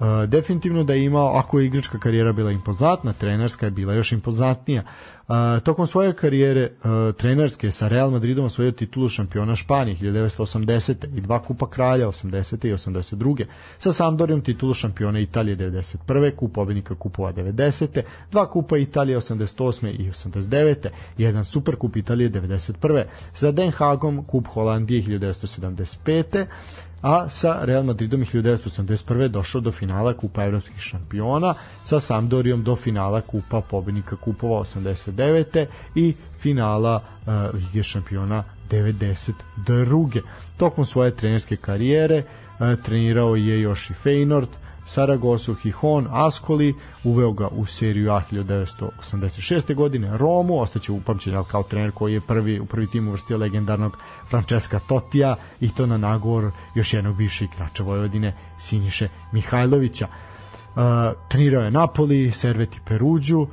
Uh, definitivno da je imao, ako je igračka karijera bila impozantna, trenerska je bila još impozantnija. Uh, tokom svoje karijere uh, trenerske sa Real Madridom osvojio titulu šampiona Španije 1980. i dva kupa kralja 80. i 82. Sa Sampdorijom titulu šampiona Italije 91. kup pobednika kupova 90. dva kupa Italije 88. i 89. jedan super kup Italije 91. Sa Den Hagom kup Holandije 1975 a sa Real Madridom 1981. došao do finala Kupa evropskih šampiona, sa Sampdorijom do finala Kupa pobednika Kupova 89. i finala uh, Lige šampiona 92. Tokom svoje trenerske karijere uh, trenirao je još i Feyenoord, Saragosu, Hihon, Ascoli, uveo ga u seriju A 1986. godine, Romu, ostaće upamćen kao trener koji je prvi, u prvi tim uvrstio legendarnog Francesca Totija i to na nagovor još jednog bivšeg igrača Vojvodine, Siniše Mihajlovića. Uh, trenirao je Napoli, Serveti Peruđu, uh,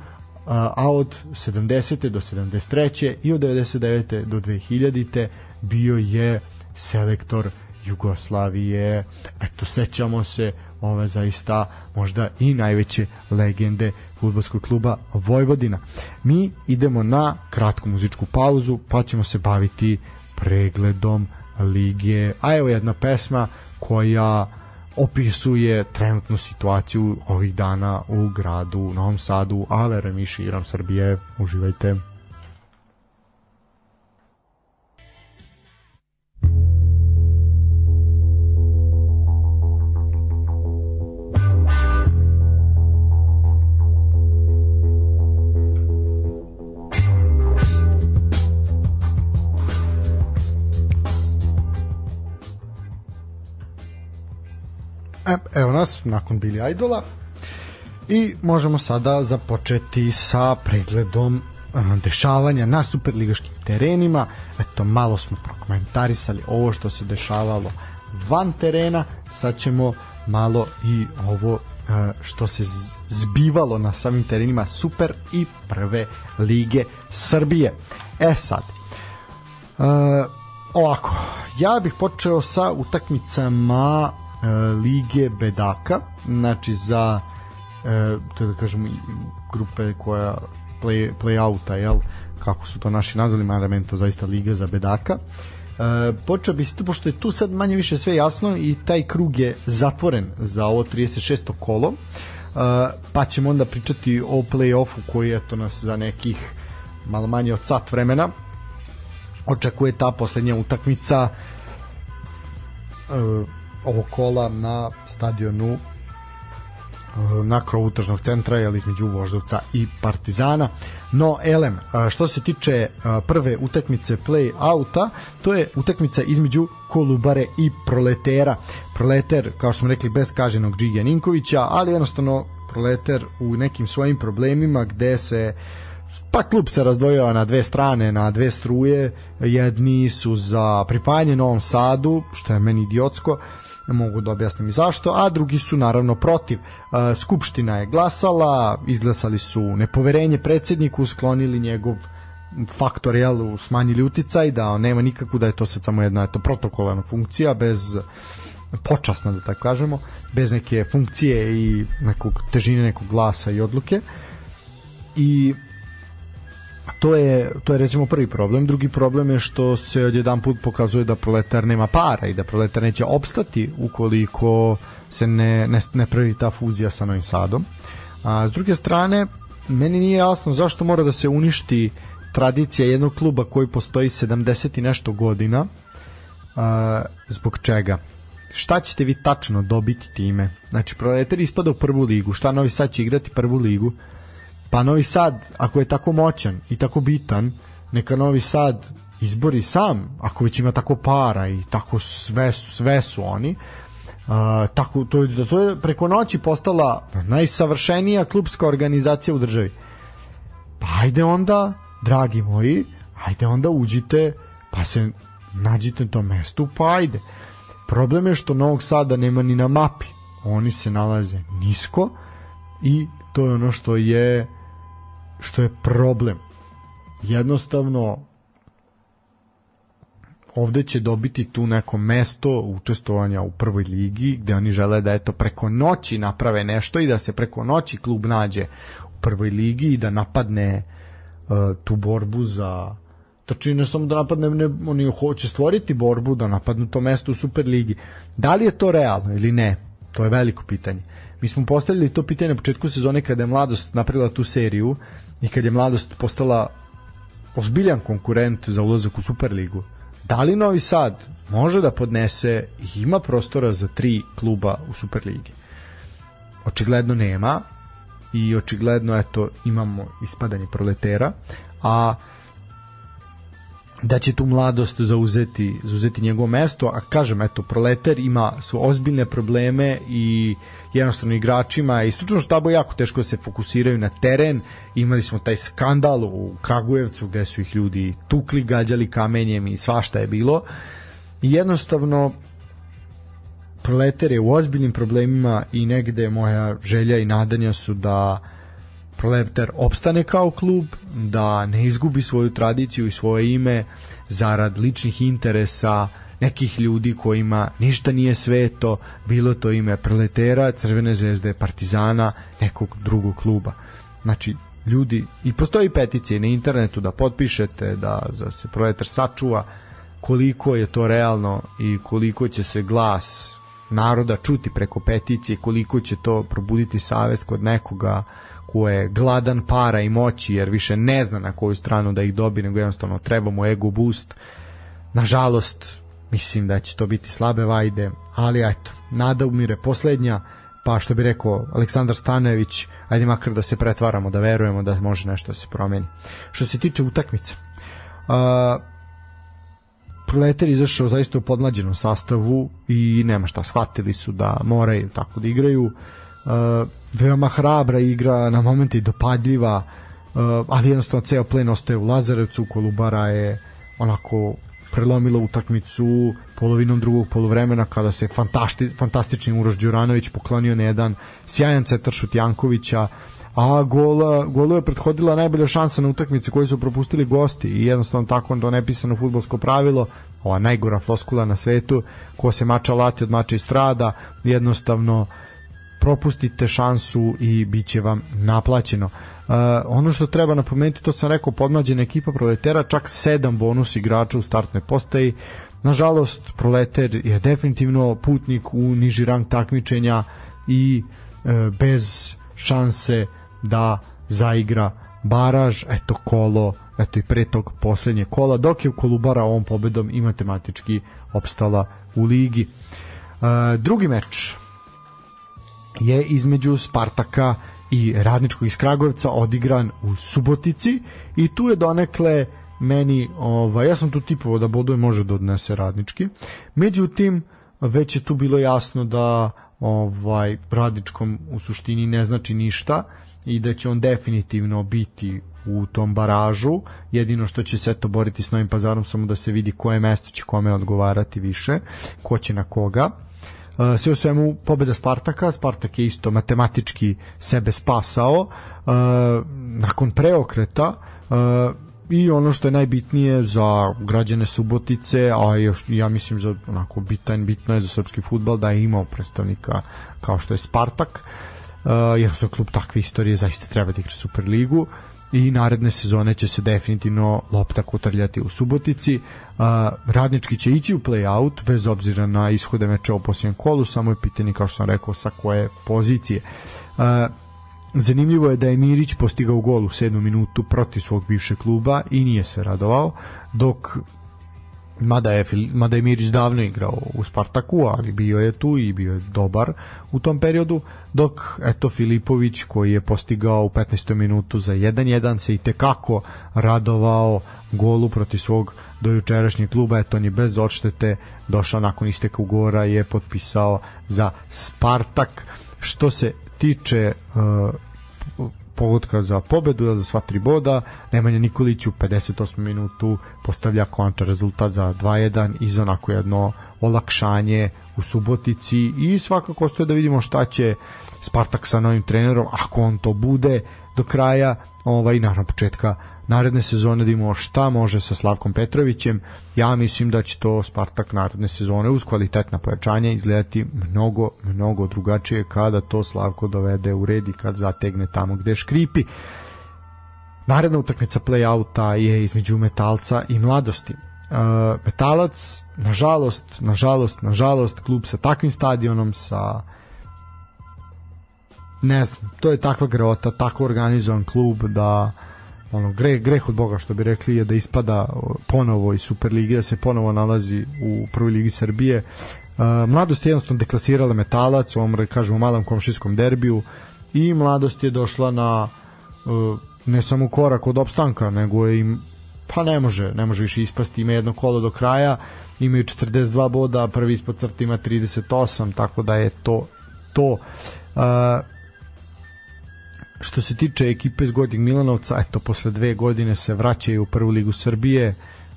a od 70. do 73. i od 99. do 2000. bio je selektor Jugoslavije. Eto, sećamo se ove zaista možda i najveće legende futbolskog kluba Vojvodina. Mi idemo na kratku muzičku pauzu, pa ćemo se baviti pregledom lige. A evo jedna pesma koja opisuje trenutnu situaciju ovih dana u gradu Novom Sadu, a verujem i širom Srbije. Uživajte. Evo nas, nakon Billy Idola. I možemo sada započeti sa pregledom dešavanja na superligaškim terenima. Eto, malo smo prokomentarisali ovo što se dešavalo van terena. Sad ćemo malo i ovo što se zbivalo na samim terenima super i prve lige Srbije. E sad, uh, ovako, ja bih počeo sa utakmicama E, lige bedaka, znači za to da kažem grupe koja play, play outa jel kako su to naši nazvali mada meni to zaista liga za bedaka e, počeo bi to pošto je tu sad manje više sve jasno i taj krug je zatvoren za ovo 36. kolo Uh, pa ćemo onda pričati o play-offu koji je to nas za nekih malo manje od sat vremena očekuje ta poslednja utakmica uh, ovog kola na stadionu uh, na krovu tržnog centra jel, između Voždovca i Partizana. No elem, što se tiče prve utakmice play-outa to je utakmica između Kolubare i Proletera. Proleter, kao što smo rekli, bez kaženog Džigija Ninkovića, ali jednostavno Proleter u nekim svojim problemima gde se pa klub se razdvojava na dve strane, na dve struje, jedni su za pripajanje Novom Sadu, što je meni idiotsko, mogu da objasnim i zašto, a drugi su naravno protiv. Skupština je glasala, izglasali su nepoverenje predsedniku, sklonili njegov faktor, jel, smanjili uticaj, da nema nikakvu, da je to sad samo jedna eto, protokolarna funkcija, bez počasna da tako kažemo, bez neke funkcije i nekog težine nekog glasa i odluke. I to je, to je recimo prvi problem. Drugi problem je što se odjedan put pokazuje da proletar nema para i da proletar neće opstati ukoliko se ne, ne, ne pravi ta fuzija sa Novim Sadom. A, s druge strane, meni nije jasno zašto mora da se uništi tradicija jednog kluba koji postoji 70 i nešto godina. A, zbog čega? šta ćete vi tačno dobiti time? Znači, Proletar ispada u prvu ligu, šta Novi Sad će igrati prvu ligu? Pa Novi Sad, ako je tako moćan i tako bitan, neka Novi Sad izbori sam, ako već ima tako para i tako sve sve su oni, Uh, tako to da to je preko noći postala najsavršenija klubska organizacija u državi. Pa ajde onda, dragi moji, ajde onda uđite, pa se nađite na tom mestu, pa ajde. Problem je što Novog Sada nema ni na mapi. Oni se nalaze nisko i to je ono što je što je problem. Jednostavno ovde će dobiti tu neko mesto učestvovanja u prvoj ligi gde oni žele da eto preko noći naprave nešto i da se preko noći klub nađe u prvoj ligi i da napadne uh, tu borbu za Tači ne samo da napadne, ne, oni hoće stvoriti borbu da napadnu to mesto u Superligi. Da li je to realno ili ne? To je veliko pitanje. Mi smo postavili to pitanje na početku sezone kada je Mladost napravila tu seriju i kad je Mladost postala ozbiljan konkurent za ulazak u Superligu. Da li Novi Sad može da podnese i ima prostora za tri kluba u Superligi? Očigledno nema i očigledno eto imamo ispadanje proletera, a da će tu mladost zauzeti, zauzeti njegovo mesto, a kažem, eto, Proletar ima su ozbiljne probleme i jednostavno igračima i stručno štabo jako teško da se fokusiraju na teren. Imali smo taj skandal u Kragujevcu gde su ih ljudi tukli, gađali kamenjem i svašta je bilo. I jednostavno Proletar je u ozbiljnim problemima i negde moja želja i nadanja su da Proletar opstane kao klub, da ne izgubi svoju tradiciju i svoje ime zarad ličnih interesa nekih ljudi kojima ništa nije sveto, bilo to ime Proletera, Crvene zvezde, Partizana, nekog drugog kluba. Znači, ljudi, i postoji peticije na internetu da potpišete, da, da se Proletar sačuva, koliko je to realno i koliko će se glas naroda čuti preko peticije, koliko će to probuditi savest kod nekoga ko je gladan para i moći jer više ne zna na koju stranu da ih dobi nego jednostavno treba mu ego boost. Nažalost mislim da će to biti slabe vajde ali eto nada umire poslednja pa što bi rekao Aleksandar Stanević ajde makar da se pretvaramo da verujemo da može nešto da se promeni. Što se tiče utakmice uh, Proletar izašao zaista u podmlađenom sastavu i nema šta, shvatili su da moraju tako da igraju. uh, veoma hrabra igra, na momenti dopadljiva, uh, ali jednostavno ceo plen ostaje u Lazarevcu, Kolubara je onako prelomila utakmicu polovinom drugog poluvremena kada se fantastični, fantastični Uroš Đuranović poklonio na jedan sjajan cetar šut Jankovića a gola, golu je prethodila najbolja šansa na utakmici koju su propustili gosti i jednostavno tako to nepisano futbolsko pravilo ova najgora floskula na svetu ko se mača lati od mača i strada jednostavno propustite šansu i bit će vam naplaćeno. Uh, ono što treba napomenuti, to sam rekao, podmlađena ekipa proletera, čak sedam bonus igrača u startnoj postaji. Nažalost, proleter je definitivno putnik u niži rang takmičenja i uh, bez šanse da zaigra baraž, eto kolo, eto i pre tog poslednje kola, dok je u Kolubara ovom pobedom i matematički opstala u ligi. Uh, drugi meč je između Spartaka i Radničkog iz Kragujevca odigran u Subotici i tu je donekle meni, ovaj, ja sam tu tipovao da boduje može da odnese Radnički, međutim već je tu bilo jasno da ovaj Radničkom u suštini ne znači ništa i da će on definitivno biti u tom baražu. Jedino što će se to boriti s Novim pazarom samo da se vidi koje mesto će kome odgovarati više, ko će na koga. Sve u svemu pobeda Spartaka, Spartak je isto matematički sebe spasao nakon preokreta i ono što je najbitnije za građane Subotice, a još ja mislim za onako bitan, bitno je za srpski futbal da je imao predstavnika kao što je Spartak. Jer su klub takve istorije zaista treba da igra Superligu i naredne sezone će se definitivno lopta kotrljati u Subotici. Uh, radnički će ići u play-out bez obzira na ishode meča u posljednjem kolu, samo je pitanje kao što sam rekao sa koje pozicije. Uh, Zanimljivo je da je Mirić postigao gol u 7. minutu protiv svog bivšeg kluba i nije se radovao, dok mada je, mada je Mirić davno igrao u Spartaku, ali bio je tu i bio je dobar u tom periodu, dok eto Filipović koji je postigao u 15. minutu za 1-1 se i tekako radovao golu protiv svog dojučerašnjeg kluba, eto on je bez odštete došao nakon isteka ugora je potpisao za Spartak. Što se tiče uh, pogodka za pobedu za sva tri boda. Nemanja Nikolić u 58. minutu postavlja konča rezultat za 2-1 i za onako jedno olakšanje u Subotici i svakako stoje da vidimo šta će Spartak sa novim trenerom, ako on to bude do kraja, ovaj, naravno početka naredne sezone da imamo šta može sa Slavkom Petrovićem. Ja mislim da će to Spartak naredne sezone uz kvalitetna pojačanja izgledati mnogo, mnogo drugačije kada to Slavko dovede u red i kad zategne tamo gde škripi. Naredna utakmica play-outa je između Metalca i Mladosti. Uh, Metalac, nažalost, nažalost, nažalost, klub sa takvim stadionom, sa ne znam, to je takva grota, tako organizovan klub da uh, ono greh, greh od Boga što bi rekli je da ispada ponovo iz Superlige, da se ponovo nalazi u prvoj ligi Srbije. Uh, mladost je jednostavno deklasirala metalac u ovom, kažemo, malom komšijskom derbiju i mladost je došla na uh, ne samo korak od opstanka, nego je im pa ne može, ne može više ispasti, ima jedno kolo do kraja, imaju 42 boda, prvi ispod crta ima 38, tako da je to to. Uh, Što se tiče ekipe iz Gornjeg Milanovca, eto, posle dve godine se vraćaju u prvu ligu Srbije.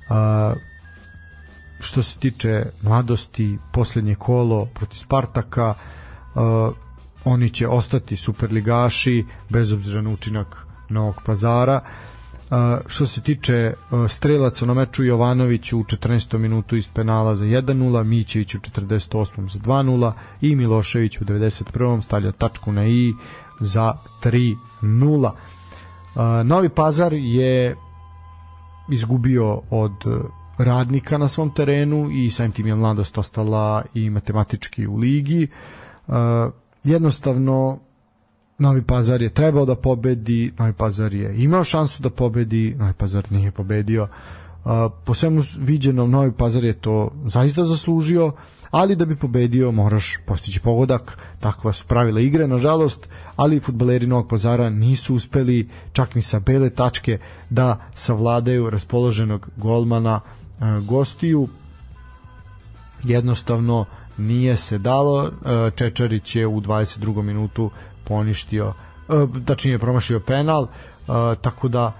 A, što se tiče mladosti, poslednje kolo protiv Spartaka, a, oni će ostati superligaši bez obzira na učinak Novog pazara. A, što se tiče a, strelaca na meču Jovanović u 14. minutu iz penala za 1-0, Mićević u 48. za 2-0 i Milošević u 91. stavlja tačku na i za 3-0. Novi Pazar je izgubio od radnika na svom terenu i samim tim je mladost ostala i matematički u ligi. Jednostavno Novi Pazar je trebao da pobedi, Novi Pazar je imao šansu da pobedi, Novi Pazar nije pobedio. Po svemu viđenom Novi Pazar je to zaista zaslužio ali da bi pobedio moraš postići pogodak, takva su pravila igre, nažalost, ali futbaleri Novog Pazara nisu uspeli čak ni sa bele tačke da savladaju raspoloženog golmana e, gostiju. Jednostavno nije se dalo, e, Čečarić je u 22. minutu poništio, e, tačnije je promašio penal, e, tako da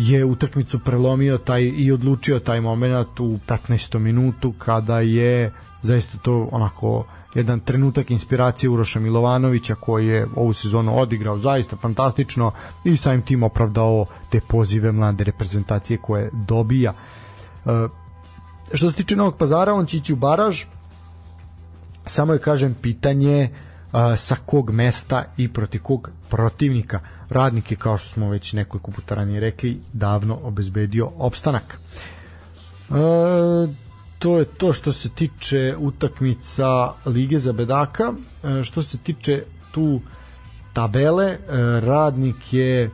je utakmicu prelomio taj i odlučio taj moment u 15. minutu kada je zaista to onako jedan trenutak inspiracije Uroša Milovanovića koji je ovu sezonu odigrao zaista fantastično i samim tim opravdao te pozive mlade reprezentacije koje dobija. E, što se tiče Novog pazara, on će ići u baraž, samo je kažem pitanje sa kog mesta i proti kog protivnika. Radnik je, kao što smo već nekoliko puta ranije rekli, davno obezbedio opstanak. E, to je to što se tiče utakmica Lige za bedaka. E, što se tiče tu tabele, e, Radnik je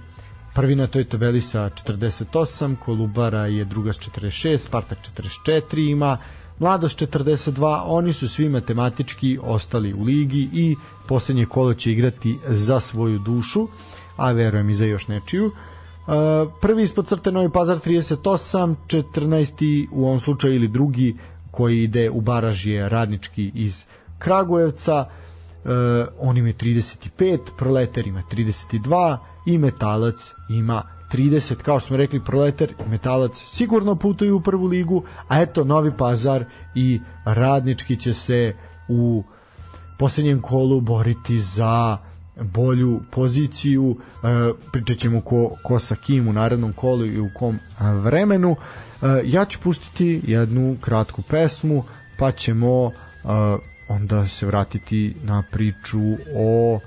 prvi na toj tabeli sa 48, Kolubara je druga s 46, Spartak 44 ima, Mladost 42, oni su svi matematički ostali u ligi i poslednje kolo će igrati za svoju dušu, a verujem i za još nečiju. Uh, prvi ispod crte Novi Pazar 38, 14. u ovom slučaju ili drugi koji ide u baraž je radnički iz Kragujevca, uh, on ima 35, Proletar ima 32 i Metalac ima 30, kao što smo rekli, Proletar i Metalac sigurno putuju u prvu ligu, a eto Novi Pazar i Radnički će se u poslednjem kolu boriti za bolju poziciju e, pričat ćemo ko, ko sa kim u narednom kolu i u kom vremenu e, ja ću pustiti jednu kratku pesmu pa ćemo e, onda se vratiti na priču o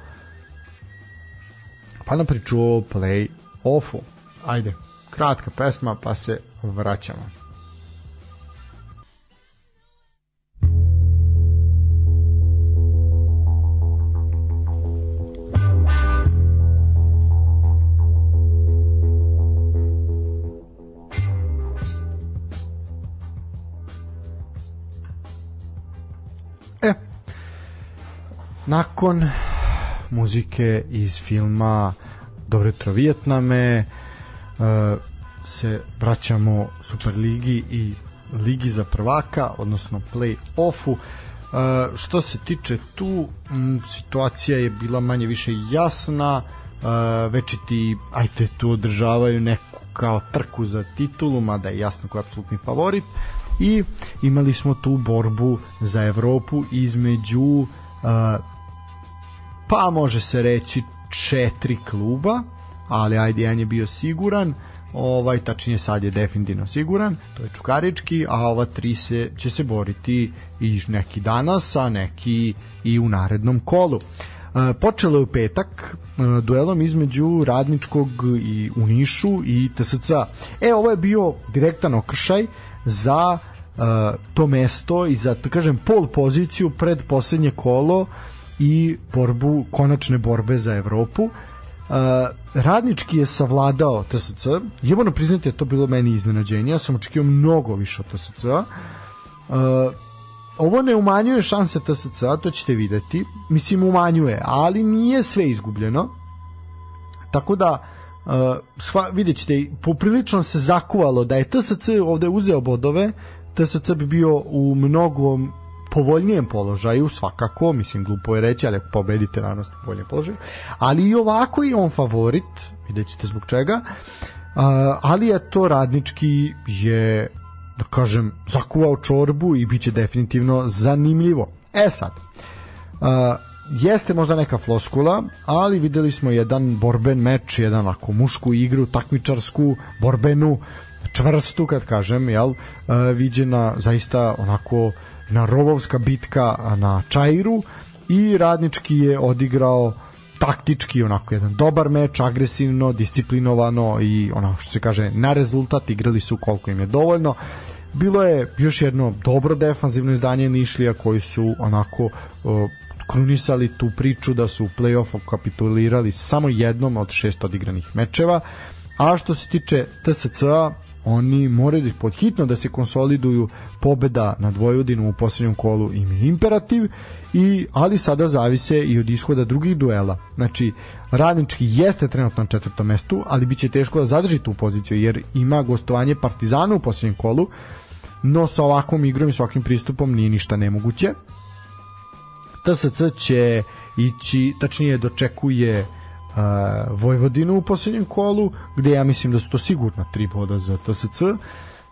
pa na priču o play offu. Ajde, kratka pesma pa se vraćamo. Nakon muzike iz filma Dobro jutro Vijetname. Uh, se vraćamo Superligi i Ligi za prvaka, odnosno play-offu. Uh, što se tiče tu, situacija je bila manje više jasna, uh, večiti, ajte, tu održavaju neku kao trku za titulu, mada je jasno ko je apsolutni favorit i imali smo tu borbu za Evropu između pa može se reći četiri kluba, ali ajde, jedan je bio siguran, ovaj tačnije sad je definitivno siguran, to je Čukarički, a ova tri se će se boriti i neki danas, a neki i u narednom kolu. E, počelo je u petak e, duelom između Radničkog i u Nišu i TSC. E, ovo je bio direktan okršaj za e, to mesto i za, da kažem, pol poziciju pred poslednje kolo i borbu, konačne borbe za Evropu. Uh, radnički je savladao TSC moram priznati da to bilo meni iznenađenje. Ja sam očekio mnogo više od TSC uh, ovo ne umanjuje šanse TSC to ćete videti. Mislim umanjuje, ali nije sve izgubljeno. Tako da uh, sva, vidjet ćete poprilično se zakuvalo. Da je TSC ovde uzeo bodove TSC bi bio u mnogom povoljnijem položaju svakako, mislim glupo je reći, ali ako pobedite naravno ste povoljnijem položaju, ali i ovako je on favorit, vidjet ćete zbog čega, uh, ali je to radnički je da kažem, zakuvao čorbu i bit će definitivno zanimljivo. E sad, uh, jeste možda neka floskula, ali videli smo jedan borben meč, jedan ako mušku igru, takmičarsku, borbenu, čvrstu, kad kažem, jel, uh, viđena zaista onako na rovovska bitka na Čairu i Radnički je odigrao taktički onako jedan dobar meč, agresivno, disciplinovano i ono što se kaže na rezultat igrali su koliko im je dovoljno. Bilo je još jedno dobro defanzivno izdanje Nišlija koji su onako uh, krunisali tu priču da su u play-offu kapitulirali samo jednom od šest odigranih mečeva. A što se tiče TSC-a, oni moraju da pod hitno da se konsoliduju pobeda nad Vojvodinom u poslednjem kolu im je imperativ i ali sada zavise i od ishoda drugih duela. Znači Radnički jeste trenutno na četvrtom mestu, ali biće teško da zadrži tu poziciju jer ima gostovanje Partizana u poslednjem kolu. No sa ovakvom igrom i svakim pristupom nije ništa nemoguće. TSC će ići, tačnije dočekuje Vojvodinu u posljednjem kolu, gde ja mislim da su to sigurno tri boda za TSC,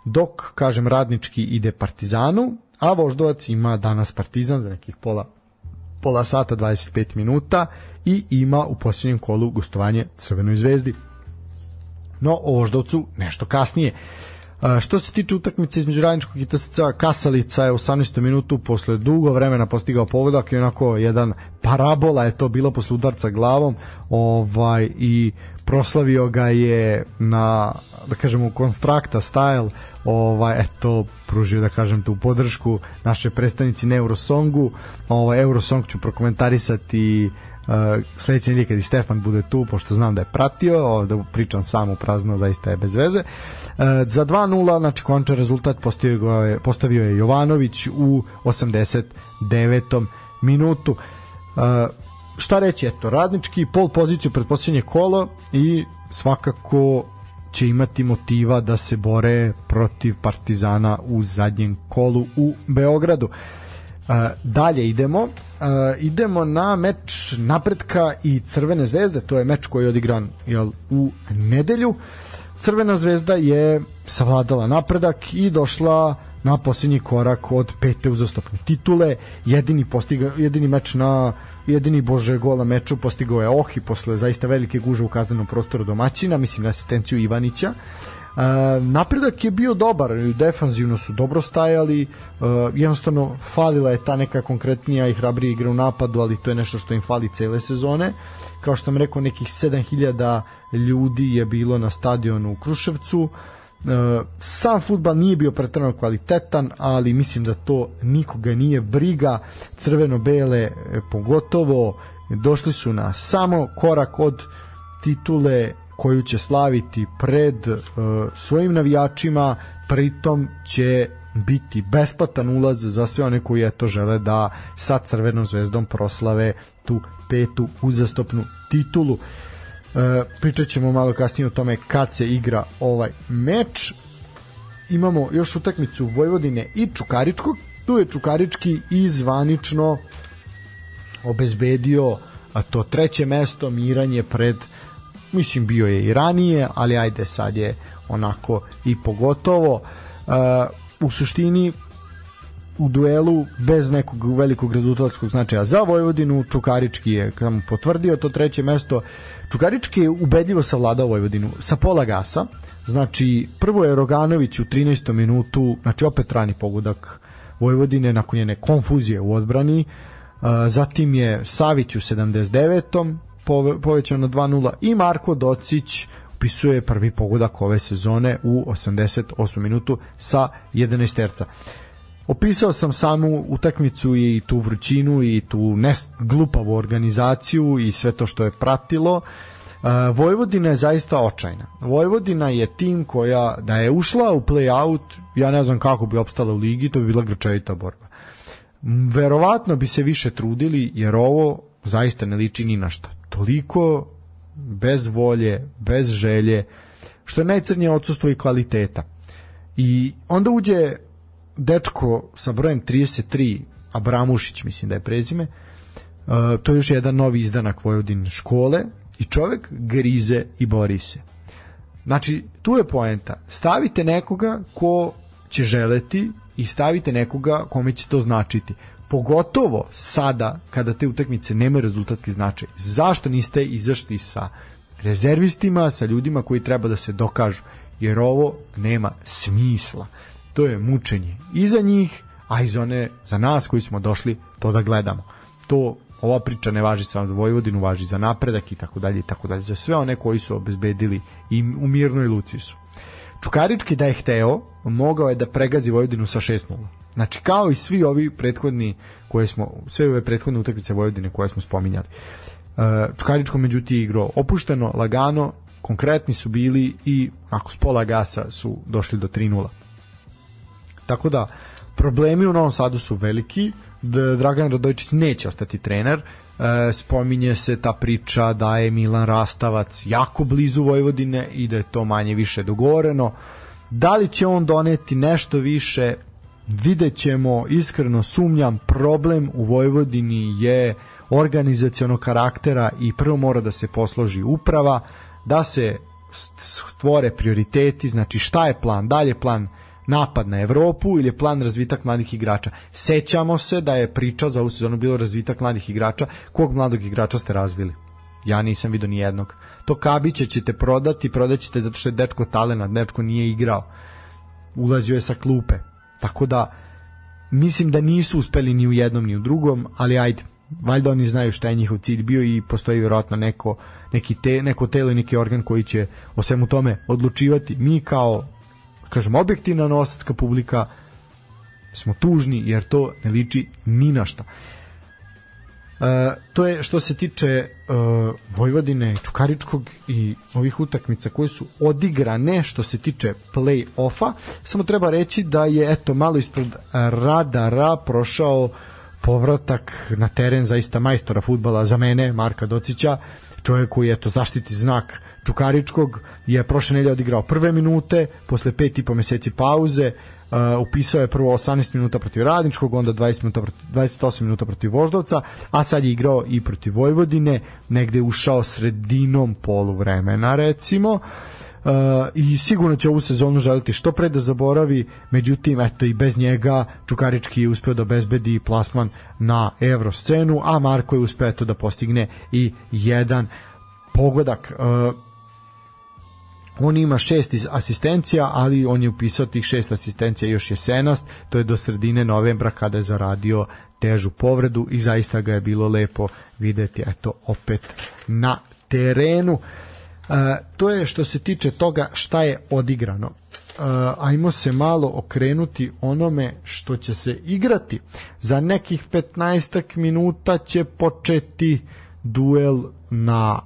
dok, kažem, radnički ide Partizanu, a Voždovac ima danas Partizan za nekih pola, pola sata, 25 minuta i ima u posljednjem kolu gostovanje Crvenoj zvezdi. No, o Voždovcu nešto kasnije. Što se tiče utakmice između Radničkog i TSC Kasalica je u 18. minutu posle dugo vremena postigao pogodak i onako jedan parabola je to bilo posle udarca glavom ovaj i proslavio ga je na da kažemo konstrakta style ovaj eto pružio da kažem tu podršku naše predstavnici Neurosongu ovaj Eurosong ću prokomentarisati sledeće nedelje kad i Stefan bude tu pošto znam da je pratio da pričam samo prazno zaista je bez veze uh, za 2-0 znači končan rezultat postavio je, postavio je Jovanović u 89. minutu uh, šta reći, eto, radnički pol poziciju pred posljednje kolo i svakako će imati motiva da se bore protiv Partizana u zadnjem kolu u Beogradu. Uh, dalje idemo. Uh, idemo na meč napretka i Crvene zvezde, to je meč koji je odigran jel, u nedelju. Crvena zvezda je savladala napredak i došla na posljednji korak od pete uzastopne titule. Jedini, postiga, jedini meč na jedini bože gola meču postigao je Ohi posle zaista velike guže u kaznenom prostoru domaćina, mislim na asistenciju Ivanića. Uh, napredak je bio dobar, defanzivno su dobro stajali, uh, jednostavno falila je ta neka konkretnija i hrabrija igra u napadu, ali to je nešto što im fali cele sezone. Kao što sam rekao, nekih 7000 ljudi je bilo na stadionu u Kruševcu. E, sam futbal nije bio pretrano kvalitetan, ali mislim da to nikoga nije briga. Crveno-bele e, pogotovo došli su na samo korak od titule koju će slaviti pred uh, svojim navijačima, pritom će biti besplatan ulaz za sve one koji to žele da sa Crvenom zvezdom proslave tu petu uzastopnu titulu. Uh, E, pričat ćemo malo kasnije o tome kad se igra ovaj meč. Imamo još utakmicu Vojvodine i Čukaričkog. Tu je Čukarički i zvanično obezbedio a to treće mesto, miranje pred mislim bio je i ranije, ali ajde sad je onako i pogotovo. Uh, u suštini u duelu bez nekog velikog rezultatskog značaja za Vojvodinu Čukarički je potvrdio to treće mesto Čukarički je ubedljivo savladao Vojvodinu sa pola gasa, znači prvo je Roganović u 13. minutu, znači opet rani pogodak Vojvodine nakon njene konfuzije u odbrani, zatim je Savić u 79. povećao na 2-0 i Marko Docić upisuje prvi pogodak ove sezone u 88. minutu sa 11 terca. Opisao sam samu utakmicu i tu vrućinu i tu glupavu organizaciju i sve to što je pratilo. Uh, Vojvodina je zaista očajna. Vojvodina je tim koja da je ušla u play-out, ja ne znam kako bi opstala u ligi, to bi bila grčevita borba. Verovatno bi se više trudili jer ovo zaista ne liči ni na šta. Toliko bez volje, bez želje, što je najcrnije odsustvo i kvaliteta. I onda uđe dečko sa brojem 33, Abramušić mislim da je prezime, uh, to je još jedan novi izdanak Vojvodin škole i čovek grize i bori se. Znači, tu je poenta. Stavite nekoga ko će želeti i stavite nekoga kome će to značiti. Pogotovo sada kada te utakmice nemaju rezultatski značaj. Zašto niste izašli sa rezervistima, sa ljudima koji treba da se dokažu? Jer ovo nema smisla to je mučenje i za njih, a i za one, za nas koji smo došli to da gledamo. To ova priča ne važi samo za Vojvodinu, važi za napredak i tako dalje i tako dalje, za sve one koji su obezbedili i u mirnoj luci su. Čukarički da je hteo, mogao je da pregazi Vojvodinu sa 6-0. Znači kao i svi ovi prethodni koje smo sve ove prethodne utakmice Vojvodine koje smo spominjali. E, Čukaričko međutim igrao opušteno, lagano, konkretni su bili i ako s pola gasa su došli do 3-0. Tako da, problemi u Novom Sadu su veliki, Dragan Radojičić neće ostati trener, e, spominje se ta priča da je Milan Rastavac jako blizu Vojvodine i da je to manje više dogovoreno. Da li će on doneti nešto više, vidjet ćemo, iskreno sumnjam, problem u Vojvodini je organizacionog karaktera i prvo mora da se posloži uprava, da se stvore prioriteti, znači šta je plan, dalje plan napad na Evropu ili je plan razvitak mladih igrača. Sećamo se da je priča za ovu sezonu bilo razvitak mladih igrača. Kog mladog igrača ste razvili? Ja nisam vidio ni jednog. To Kabića ćete prodati, prodaćete zato što je dečko talena, dečko nije igrao. ulazio je sa klupe. Tako da mislim da nisu uspeli ni u jednom ni u drugom, ali ajde, valjda oni znaju šta je njihov cilj bio i postoji vjerojatno neko, neki te, neko telo i neki organ koji će o svemu tome odlučivati. Mi kao, kažem, objektivna nosačka publika smo tužni jer to ne liči ni na šta. E, to je što se tiče uh, Vojvodine, Čukaričkog i ovih utakmica koje su odigrane što se tiče play-offa. Samo treba reći da je eto malo ispred radara prošao povratak na teren zaista majstora futbala za mene, Marka Docića, čovjek koji je to zaštiti znak Čukaričkog, je prošle nedelje odigrao prve minute, posle pet i po meseci pauze, Uh, upisao je prvo 18 minuta protiv Radničkog, onda 20 minuta protiv, 28 minuta protiv Voždovca, a sad je igrao i protiv Vojvodine, negde ušao sredinom poluvremena recimo. Uh, i sigurno će ovu sezonu želiti što pre da zaboravi, međutim eto i bez njega Čukarički je uspeo da bezbedi plasman na evroscenu, a Marko je uspeo eto da postigne i jedan pogodak. Uh, on ima šest asistencija, ali on je upisao tih šest asistencija još jesenast, to je do sredine novembra kada je zaradio težu povredu i zaista ga je bilo lepo videti eto opet na terenu. E, to je što se tiče toga šta je odigrano. Ajmo se malo okrenuti onome što će se igrati. Za nekih 15 minuta će početi duel na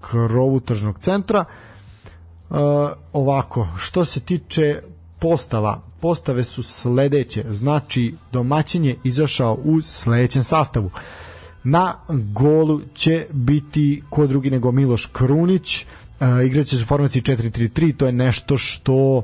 krovu tržnog centra. Ovako, što se tiče postava, postave su sledeće, znači domaćin je izašao u sledećem sastavu. Na golu će biti ko drugi nego Miloš Krunić, uh, igraće se u formaciji 4-3-3, to je nešto što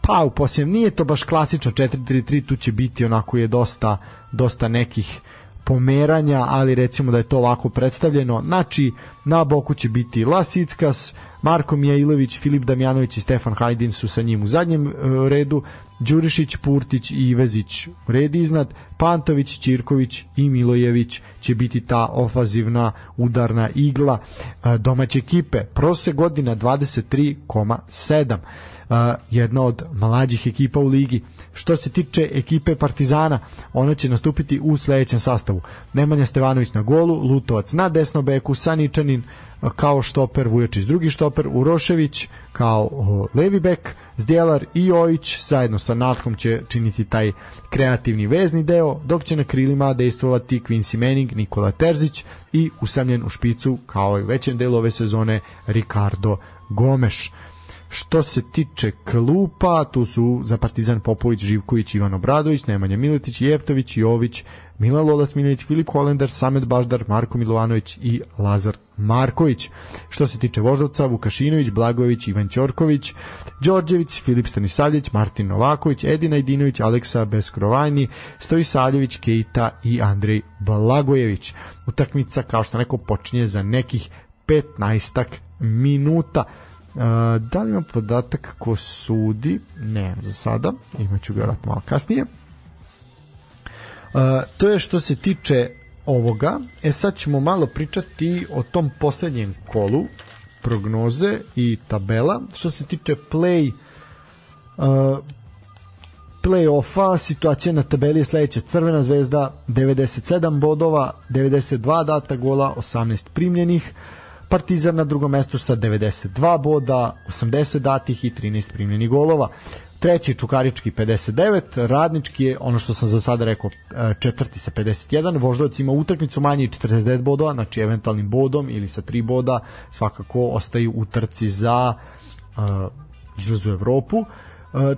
pa u posljednjem nije to baš klasično 4-3-3, tu će biti onako je dosta, dosta nekih pomeranja, ali recimo da je to ovako predstavljeno. Znači, na boku će biti Lasickas, Marko Mijailović, Filip Damjanović i Stefan Hajdin su sa njim u zadnjem e, redu, Đurišić, Purtić i Ivezić red iznad, Pantović, Ćirković i Milojević će biti ta ofazivna udarna igla e, domaće ekipe. Prose godina 23,7. E, jedna od mlađih ekipa u ligi. Što se tiče ekipe Partizana, ona će nastupiti u sledećem sastavu. Nemanja Stevanović na golu, Lutovac na desno beku, Saničanin kao štoper, Vujačić drugi štoper, Urošević kao levi bek, Zdjelar i Ojić zajedno sa Natkom će činiti taj kreativni vezni deo, dok će na krilima dejstvovati Quincy Manning, Nikola Terzić i usamljen u špicu kao i većem delu ove sezone Ricardo Gomeš. Što se tiče klupa, tu su za Partizan Popović, Živković, Ivan Obradović, Nemanja Miletić, Jeftović, Jović, Milan Lolas Miletić, Filip Holender, Samet Baždar, Marko Milovanović i Lazar Marković. Što se tiče Voždovca, Vukašinović, Blagojević, Ivan Ćorković, Đorđević, Filip Stanisavljević, Martin Novaković, Edina Idinović, Aleksa Beskrovajni, Stojisaljević, Kejta i Andrej Blagojević. Utakmica, kao što neko, počinje za nekih 15 minuta. Uh, da li ima podatak ko sudi? Ne, za sada. Imaću ga vjerojatno malo kasnije. Uh, to je što se tiče ovoga. E sad ćemo malo pričati o tom poslednjem kolu prognoze i tabela. Što se tiče play uh, play-offa, situacija na tabeli je sledeća. Crvena zvezda 97 bodova, 92 data gola, 18 primljenih. Partizan na drugom mestu sa 92 boda, 80 datih i 13 primljenih golova. Treći Čukarički 59, Radnički je ono što sam za sada rekao e, četvrti sa 51, Voždovac ima utakmicu manje 49 bodova, znači eventualnim bodom ili sa 3 boda svakako ostaju u trci za uh, izraz u Evropu. Uh,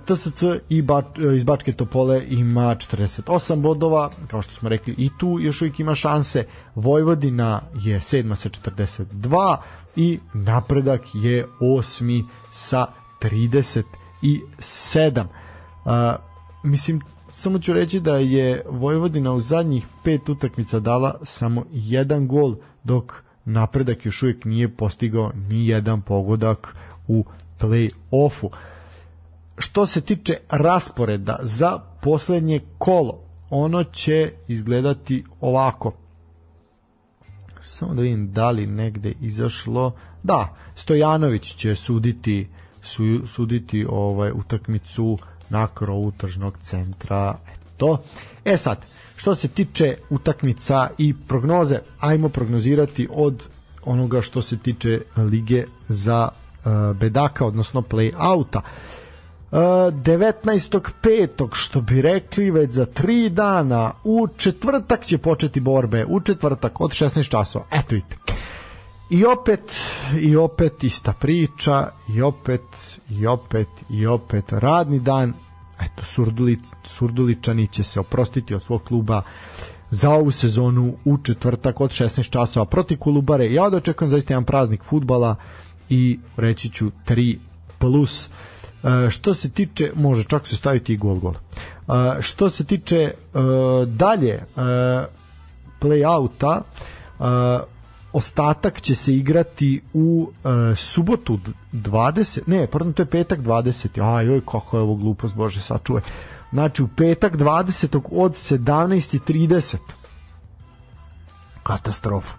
TSC i Bač, iz Bačke Topole ima 48 bodova, kao što smo rekli i tu još uvijek ima šanse. Vojvodina je sedma sa 42 i napredak je osmi sa 30 i 7. Uh, mislim, samo ću reći da je Vojvodina u zadnjih pet utakmica dala samo jedan gol, dok napredak još uvijek nije postigao ni jedan pogodak u play-offu. Što se tiče rasporeda za poslednje kolo, ono će izgledati ovako. Samo da vidim da li negde izašlo. Da, Stojanović će suditi su, suditi ovaj utakmicu na krovu tržnog centra. Eto. E sad, što se tiče utakmica i prognoze, ajmo prognozirati od onoga što se tiče lige za uh, bedaka, odnosno play-outa. Uh, 19.5. što bi rekli već za tri dana u četvrtak će početi borbe u četvrtak od 16 časova eto vidite i opet i opet ista priča i opet i opet i opet radni dan. Eto Surdulic, Surduličani će se oprostiti od svog kluba za ovu sezonu u četvrtak od 16 časova protiv Kolubare. Ja da očekujem zaista jedan praznik futbala i reći ću 3 plus. E, što se tiče, može čak se staviti i gol gol. E, što se tiče e, dalje play-outa, ostatak će se igrati u subotu 20, ne, pardon, to je petak 20. Aj, oj, kako je ovo glupost, Bože, sačuvaj. Znači, u petak 20. od 17.30. Katastrofa.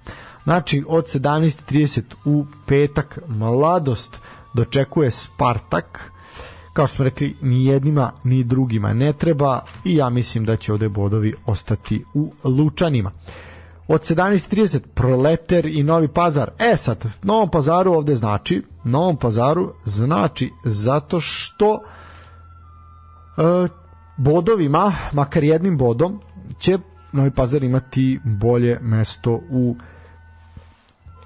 Znači, od 17.30 u petak mladost dočekuje Spartak kao što smo rekli, ni jednima ni drugima ne treba i ja mislim da će ovde bodovi ostati u Lučanima. Od 17.30 Proleter i Novi Pazar. E sad, Novom Pazaru ovde znači, Novom Pazaru znači zato što e, bodovima, makar jednim bodom, će Novi Pazar imati bolje mesto u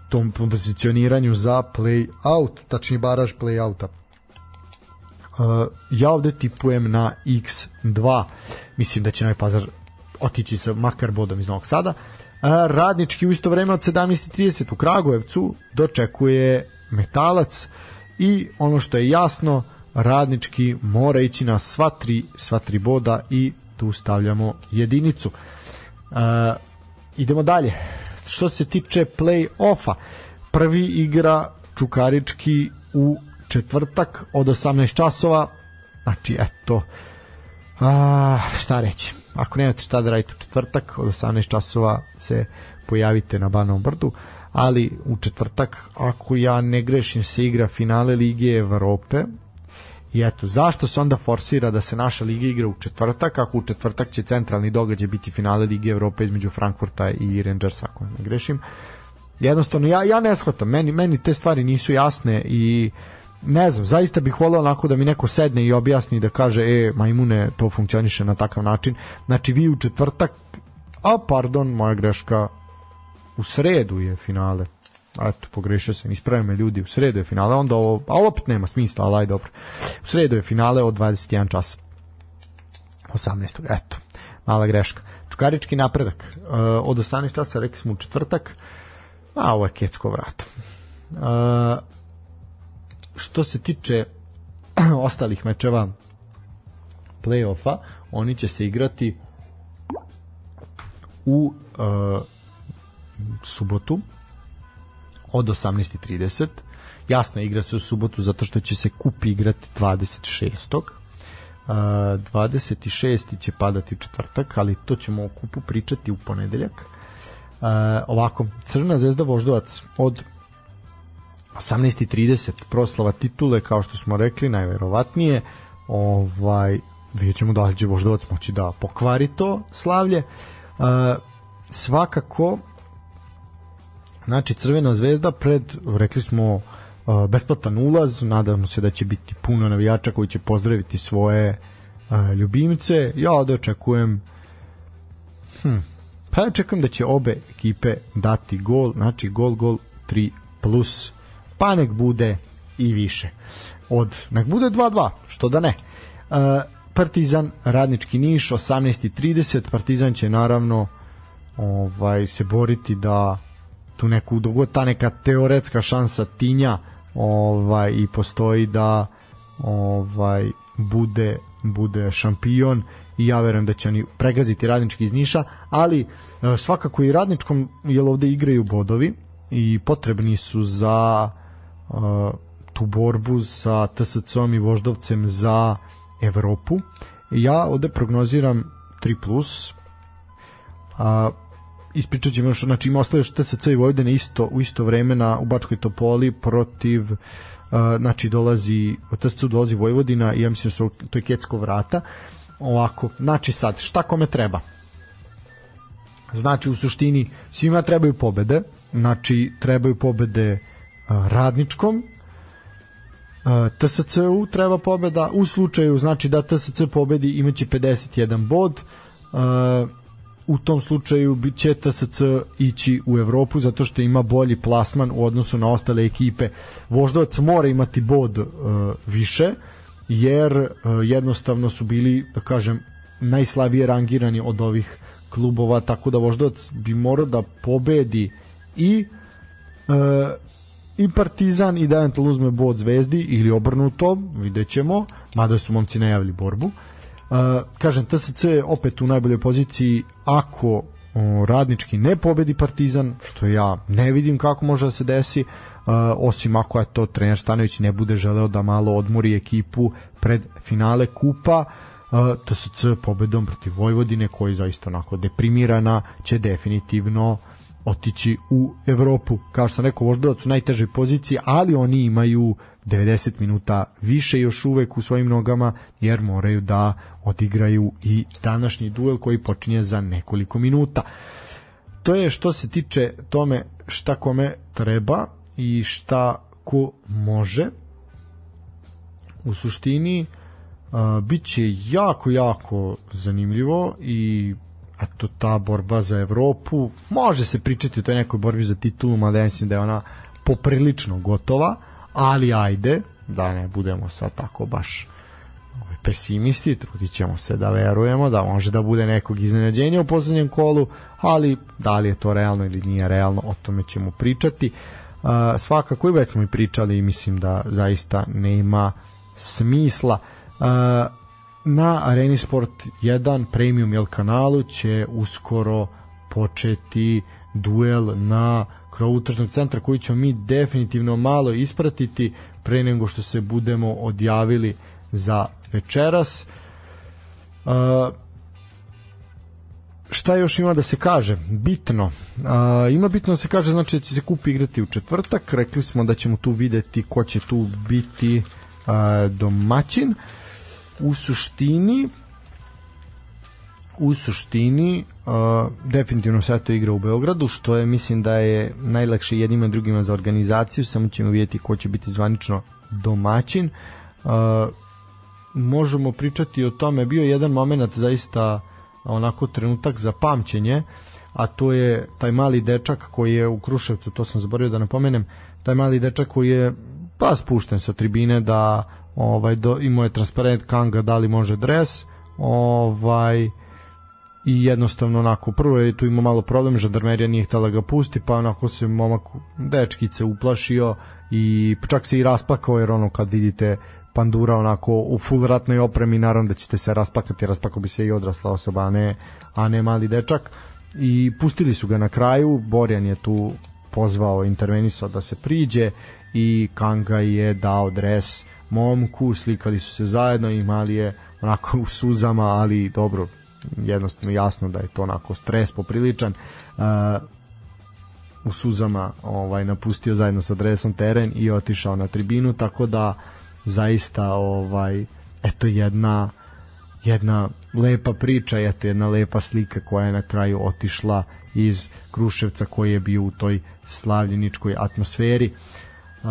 tom pozicioniranju za play-out, tačni baraž play-outa. Uh, ja ovde tipujem na X2. Mislim da će Novi Pazar otići sa makar bodom iz Novog Sada. Uh, radnički u isto vreme od 17.30 u Kragujevcu dočekuje Metalac i ono što je jasno, radnički mora ići na sva tri, sva tri boda i tu stavljamo jedinicu. Uh, idemo dalje. Što se tiče play-offa, prvi igra Čukarički u četvrtak od 18 časova znači eto a, šta reći ako nemate šta da radite u četvrtak od 18 časova se pojavite na Banovom brdu ali u četvrtak ako ja ne grešim se igra finale Lige Evrope i eto, zašto se onda forsira da se naša liga igra u četvrtak, ako u četvrtak će centralni događaj biti finale Lige Evrope između Frankfurta i Rangersa, ako ne grešim. Jednostavno, ja, ja ne shvatam, meni, meni te stvari nisu jasne i uh, ne znam, zaista bih voleo onako da mi neko sedne i objasni da kaže, e, majmune, to funkcioniše na takav način. Znači, vi u četvrtak, a pardon, moja greška, u sredu je finale. Eto, pogrešio sam, ispravio me ljudi, u sredu je finale, onda ovo, a opet nema smisla, ali aj dobro. U sredu je finale od 21 časa. 18. Eto, mala greška. Čukarički napredak. Uh, od 18 časa rekli smo u četvrtak, a ovo je kecko vrat. Uh, što se tiče ostalih mečeva play-offa, oni će se igrati u uh, subotu od 18.30 jasno igra se u subotu zato što će se kup igrati 26. Uh, 26. će padati u četvrtak ali to ćemo o kupu pričati u ponedeljak uh, ovako, Crna zvezda Voždovac od 18.30 proslava titule kao što smo rekli najverovatnije. Ovaj vidjet ćemo da li će Voždovac moći da pokvari to slavlje. E, svakako znači Crvena zvezda pred rekli smo e, besplatan ulaz. Nadamo se da će biti puno navijača koji će pozdraviti svoje e, ljubimce. Ja da očekujem hm, pa ja da će obe ekipe dati gol. Znači gol gol 3 plus pa nek bude i više. Od, nek bude 2-2, što da ne. E, Partizan, Radnički Niš, 18.30, Partizan će naravno ovaj se boriti da tu neku dogod ta neka teoretska šansa tinja ovaj i postoji da ovaj bude bude šampion i ja verujem da će oni pregaziti radnički iz Niša, ali e, svakako i radničkom jer ovde igraju bodovi i potrebni su za tu borbu sa TSC-om i Voždovcem za Evropu. Ja ovde prognoziram 3+, plus, a, ispričat ćemo još, znači ima ostaje TSC i Vojvodine isto, u isto vreme na, u Bačkoj Topoli protiv znači dolazi od TSC dolazi Vojvodina i ja mislim da su to je Kecko vrata. Ovako, znači sad, šta kome treba? Znači u suštini svima trebaju pobede. Znači trebaju pobede radničkom TSC-u treba pobeda u slučaju znači da TSC pobedi imaće 51 bod u tom slučaju će TSC ići u Evropu zato što ima bolji plasman u odnosu na ostale ekipe. Voždovac mora imati bod više jer jednostavno su bili, da kažem, najslabije rangirani od ovih klubova, tako da Voždovac bi morao da pobedi i i Partizan i da eventualno uzme bod Zvezdi ili obrnuto, vidjet ćemo, mada su momci najavili borbu. Uh, kažem, TSC opet u najboljoj poziciji ako o, radnički ne pobedi Partizan, što ja ne vidim kako može da se desi, uh, osim ako je to trener Stanović ne bude želeo da malo odmori ekipu pred finale kupa, uh, TSC pobedom protiv Vojvodine koji zaista onako deprimirana će definitivno otići u Evropu. Kao što sam rekao, Voždovac u najtežoj poziciji, ali oni imaju 90 minuta više još uvek u svojim nogama, jer moraju da odigraju i današnji duel koji počinje za nekoliko minuta. To je što se tiče tome šta kome treba i šta ko može. U suštini uh, bit će jako, jako zanimljivo i eto ta borba za Evropu može se pričati o toj nekoj borbi za titulu mada ja mislim da je ona poprilično gotova ali ajde da ne budemo sad tako baš ovaj, pesimisti, trudit ćemo se da verujemo da može da bude nekog iznenađenja u poslednjem kolu, ali da li je to realno ili nije realno, o tome ćemo pričati. Uh, svakako i već smo i pričali i mislim da zaista nema smisla. Uh, na Areni Sport 1 Premium Jel kanalu će uskoro početi duel na krovu tržnog centra koji ćemo mi definitivno malo ispratiti pre nego što se budemo odjavili za večeras. Uh, šta još ima da se kaže? Bitno. Uh, ima bitno da se kaže, znači da će se kup igrati u četvrtak. Rekli smo da ćemo tu videti ko će tu biti uh, domaćin. U suštini u suštini uh, definitivno sve to igra u Beogradu, što je mislim da je najlakše jednima i drugima za organizaciju, samo ćemo vidjeti ko će biti zvanično domaćin. Uh, možemo pričati o tome, bio jedan moment zaista onako trenutak za pamćenje, a to je taj mali dečak koji je u Kruševcu, to sam zaboravio da napomenem, taj mali dečak koji je pa spušten sa tribine da ovaj do, imao je transparent Kanga da li može dres ovaj i jednostavno onako prvo je tu imao malo problem žandarmerija nije htela ga pusti pa onako se momak dečkice uplašio i čak se i raspakao jer ono kad vidite pandura onako u full ratnoj opremi naravno da ćete se raspakati raspakao bi se i odrasla osoba a ne, a ne mali dečak. I pustili su ga na kraju Borjan je tu pozvao intervenisao da se priđe i Kanga je dao dres momku, slikali su se zajedno i mali je onako u suzama, ali dobro, jednostavno jasno da je to onako stres popriličan. Uh, u suzama ovaj napustio zajedno sa dresom teren i otišao na tribinu tako da zaista ovaj eto jedna jedna lepa priča eto jedna lepa slika koja je na kraju otišla iz Kruševca koji je bio u toj slavljeničkoj atmosferi. Uh,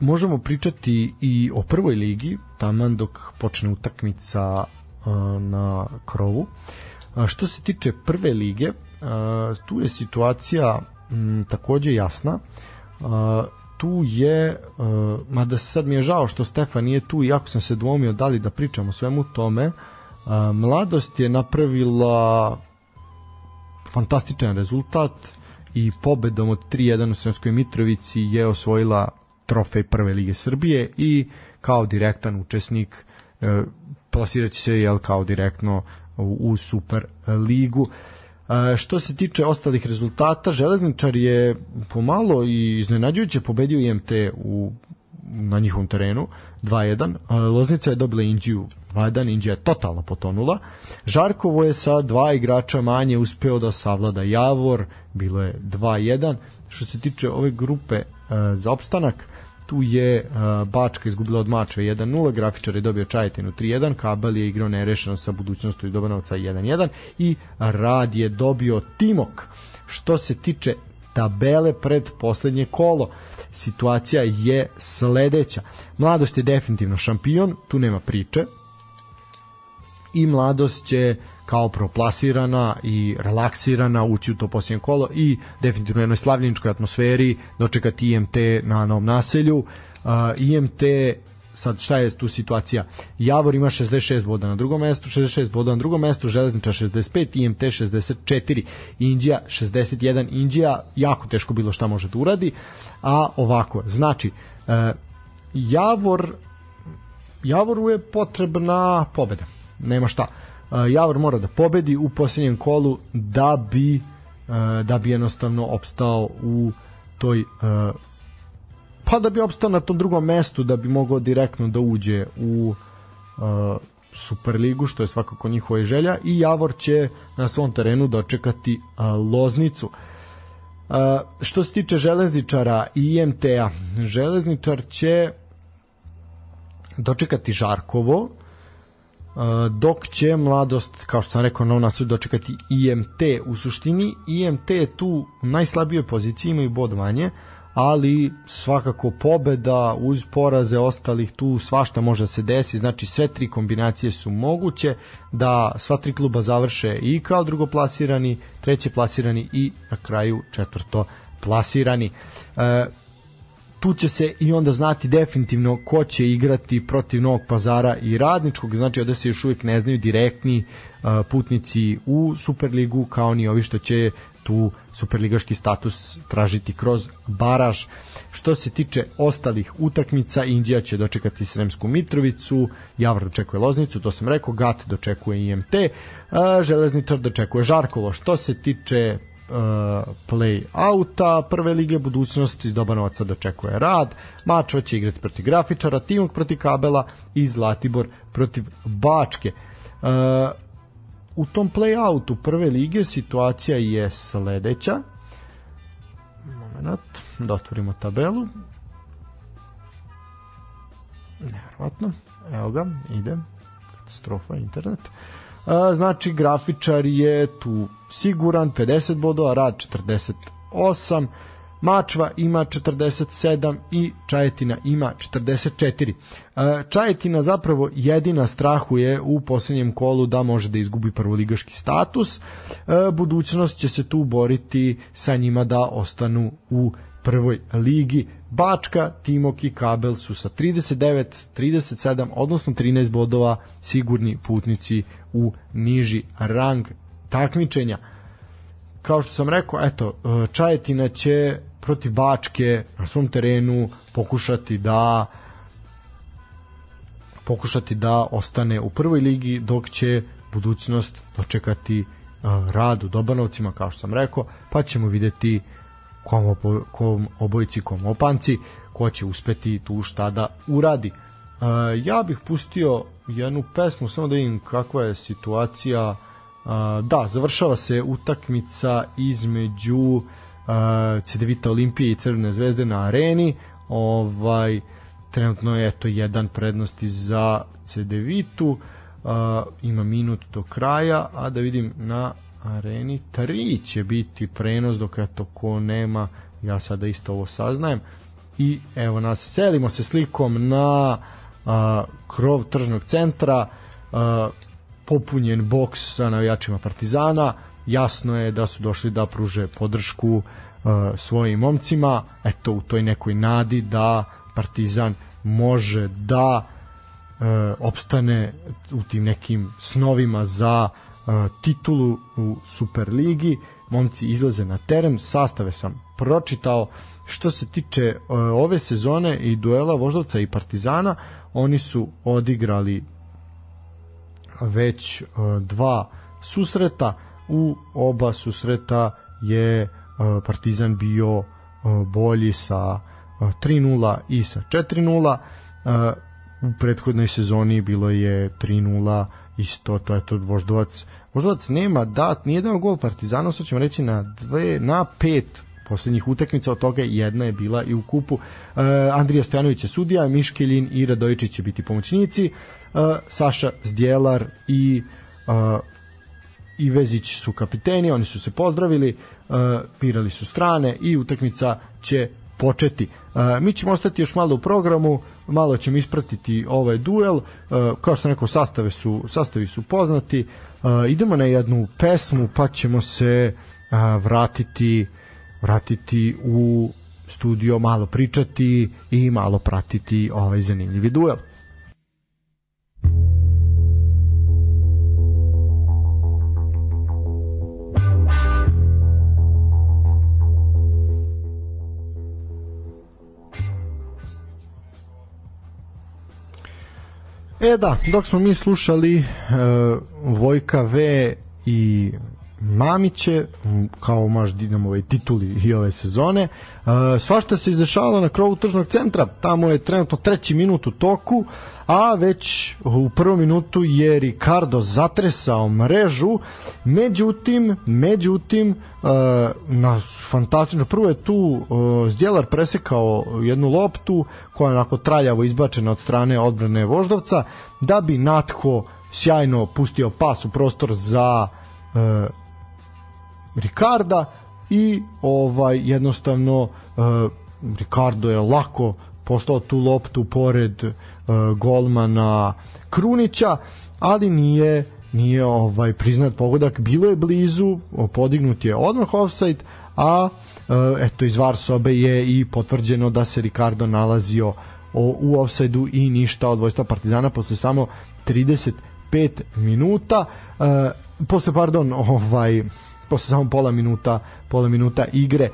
možemo pričati i o prvoj ligi, taman dok počne utakmica na krovu. Što se tiče prve lige, tu je situacija takođe jasna. Tu je, mada sad mi je žao što Stefan nije tu, iako sam se dvomio da li da pričam o svemu tome, mladost je napravila fantastičan rezultat i pobedom od 3-1 u Sremskoj Mitrovici je osvojila trofej prve lige Srbije i kao direktan učesnik e, plasiraće se jel kao direktno u, u Super ligu. E, što se tiče ostalih rezultata, Železničar je pomalo i iznenađujuće pobedio IMT u na njihovom terenu 2-1. Loznica je dobila Indiju 2-1, Indija je totalno potonula. Žarkovo je sa dva igrača manje uspeo da savlada Javor, bilo je 2-1. Što se tiče ove grupe e, za opstanak, tu je uh, Bačka izgubila od Mača 1-0, Grafičar je dobio Čajetinu 3-1, Kabel je igrao nerešeno sa budućnostu i Dobanovca 1-1 i Rad je dobio Timok. Što se tiče tabele pred poslednje kolo, situacija je sledeća. Mladost je definitivno šampion, tu nema priče. I Mladost će kao proplasirana i relaksirana ući u to posljednje kolo i definitivno u jednoj slavljeničkoj atmosferi dočekati IMT na novom naselju. Uh, IMT sad šta je tu situacija? Javor ima 66 boda na drugom mestu, 66 boda na drugom mestu, Železniča 65, IMT 64, Indija 61, Indija jako teško bilo šta može da uradi, a ovako, znači, uh, Javor Javoru je potrebna pobeda, nema šta. Javor mora da pobedi u posljednjem kolu da bi da bi jednostavno opstao u toj pa da bi opstao na tom drugom mestu da bi mogao direktno da uđe u Superligu što je svakako njihova želja i Javor će na svom terenu dočekati Loznicu što se tiče železničara i IMT-a železničar će dočekati Žarkovo dok će mladost, kao što sam rekao, nov nasud dočekati IMT. U suštini IMT je tu u najslabijoj poziciji, imaju bod manje, ali svakako pobeda uz poraze ostalih tu svašta može se desi, znači sve tri kombinacije su moguće da sva tri kluba završe i kao drugoplasirani, treće plasirani i na kraju četvrto plasirani. E, tu će se i onda znati definitivno ko će igrati protiv Novog pazara i Radničkog, znači da se još uvijek ne znaju direktni uh, putnici u Superligu kao ni ovi što će tu superligaški status tražiti kroz baraž. Što se tiče ostalih utakmica, Indija će dočekati Sremsku Mitrovicu, Javor dočekuje Loznicu, to sam rekao, Gat dočekuje IMT, Železničar dočekuje Žarkovo. Što se tiče Uh, play auta prve lige budućnosti iz Dobanovaca dočekuje rad Mačva će igrati protiv Grafičara Timok protiv Kabela i Zlatibor protiv Bačke. Uh, u tom play outu prve lige situacija je sledeća. Moment da otvorimo tabelu. Nevjerovatno evo ga ide. Katastrofa internet. Uh, znači grafičar je tu siguran 50 bodova, Rad 48, Mačva ima 47 i Čajetina ima 44. E, Čajetina zapravo jedina strahuje u posljednjem kolu da može da izgubi prvoligaški status. E, budućnost će se tu boriti sa njima da ostanu u prvoj ligi. Bačka, Timok i Kabel su sa 39, 37, odnosno 13 bodova sigurni putnici u niži rang takmičenja. Kao što sam rekao, eto, e, Čajetina će protiv Bačke na svom terenu pokušati da pokušati da ostane u prvoj ligi dok će budućnost dočekati uh, rad u Dobanovcima kao što sam rekao pa ćemo videti kom, obo, kom obojici kom opanci ko će uspeti tu šta da uradi uh, ja bih pustio jednu pesmu samo da vidim kakva je situacija da, završava se utakmica između Cedevita Olimpije i Crvene zvezde na areni. Ovaj trenutno je to jedan prednosti za Cedevitu. Uh, ima minut do kraja, a da vidim na areni 3 će biti prenos dok eto ko nema ja sada isto ovo saznajem i evo nas selimo se slikom na a, krov tržnog centra popunjen boks sa navijačima Partizana, jasno je da su došli da pruže podršku uh, svojim momcima, eto u toj nekoj nadi da Partizan može da uh, opstane u tim nekim snovima za uh, titulu u Superligi. Momci izlaze na teren, sastave sam pročitao. Što se tiče uh, ove sezone i duela Voždovca i Partizana, oni su odigrali već uh, dva susreta. U oba susreta je uh, Partizan bio uh, bolji sa 3-0 i sa 4-0 u prethodnoj sezoni bilo je 3-0 isto, to je to Voždovac. Voždovac nema dat, nije dao gol Partizanu, sad ćemo reći na dve, na pet poslednjih utakmica, od toga jedna je bila i u kupu. Uh, Andrija Stojanović je sudija, Miškeljin i Radojičić će biti pomoćnici, uh, Saša Zdjelar i uh, Ivezić su kapiteni, oni su se pozdravili, uh, pirali su strane i utakmica će početi. Uh, mi ćemo ostati još malo u programu, malo ćemo ispratiti ovaj duel, uh, kao što rekao, sastave su, sastavi su poznati, uh, idemo na jednu pesmu, pa ćemo se uh, vratiti vratiti u studio, malo pričati i malo pratiti ovaj zanimljivi duel. E da, dok smo mi slušali uh, Vojka V i Mamiće kao maš Dinamove tituli i ove sezone. E, svašta se izdešavalo na krovu tržnog centra, tamo je trenutno treći minut u toku, a već u prvom minutu je Ricardo zatresao mrežu, međutim, međutim, e, na fantastično, prvo je tu e, Zdjelar presekao jednu loptu koja je onako traljavo izbačena od strane odbrane Voždovca, da bi Natko sjajno pustio pas u prostor za e, Ricarda i ovaj jednostavno uh, Ricardo je lako poslao tu loptu pored uh, golmana Krunića, ali nije nije ovaj priznat pogodak, bilo je blizu, podignut je odmah offside, a uh, eto iz VAR sobe je i potvrđeno da se Ricardo nalazio u offside-u i ništa od vojstva Partizana posle samo 35 minuta. Uh, posle pardon, ovaj posle samo pola minuta pola minuta igre. E,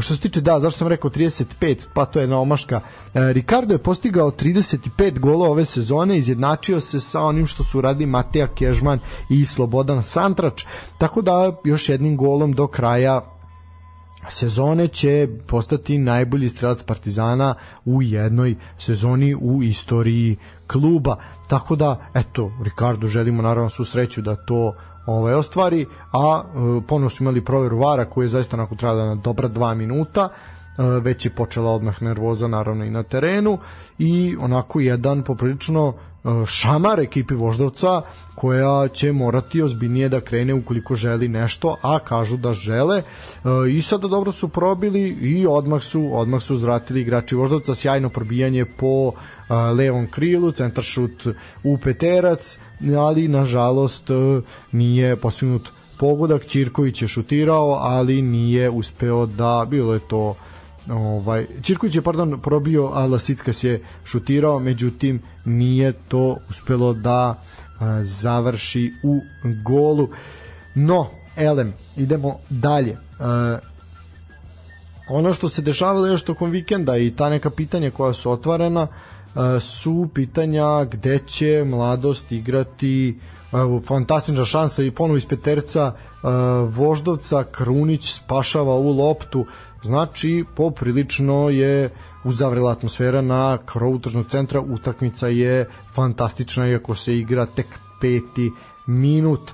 što se tiče da, zašto sam rekao 35, pa to je na omaška. E, Ricardo je postigao 35 golova ove sezone, izjednačio se sa onim što su radi Mateja Kežman i Slobodan Santrač, tako da još jednim golom do kraja sezone će postati najbolji strelac Partizana u jednoj sezoni u istoriji kluba. Tako da, eto, Ricardo želimo naravno svu sreću da to ovaj, ostvari, a e, ponovno su imali proveru vara koji je zaista onako trebala na dobra dva minuta, e, već je počela odmah nervoza naravno i na terenu i onako jedan poprilično e, šamar ekipi Voždovca koja će morati ozbiljnije da krene ukoliko želi nešto, a kažu da žele. I sada dobro su probili i odmah su odmah su uzvratili igrači Voždovca. Sjajno probijanje po levom krilu, centar šut u peterac, ali nažalost e, nije postignut pogodak, Ćirković je šutirao, ali nije uspeo da, bilo je to ovaj Ćirković je pardon probio a Lasickas je šutirao međutim nije to uspelo da a, završi u golu. No elem idemo dalje. A, ono što se dešavalo još tokom vikenda i ta neka pitanja koja su otvorena su pitanja gde će mladost igrati fantastična šansa i ponovo iz peterca Voždovca Krunić spašava ovu loptu. Znači poprilično je uzavrela atmosfera na krovu tržnog centra. Utakmica je fantastična iako se igra tek peti minut.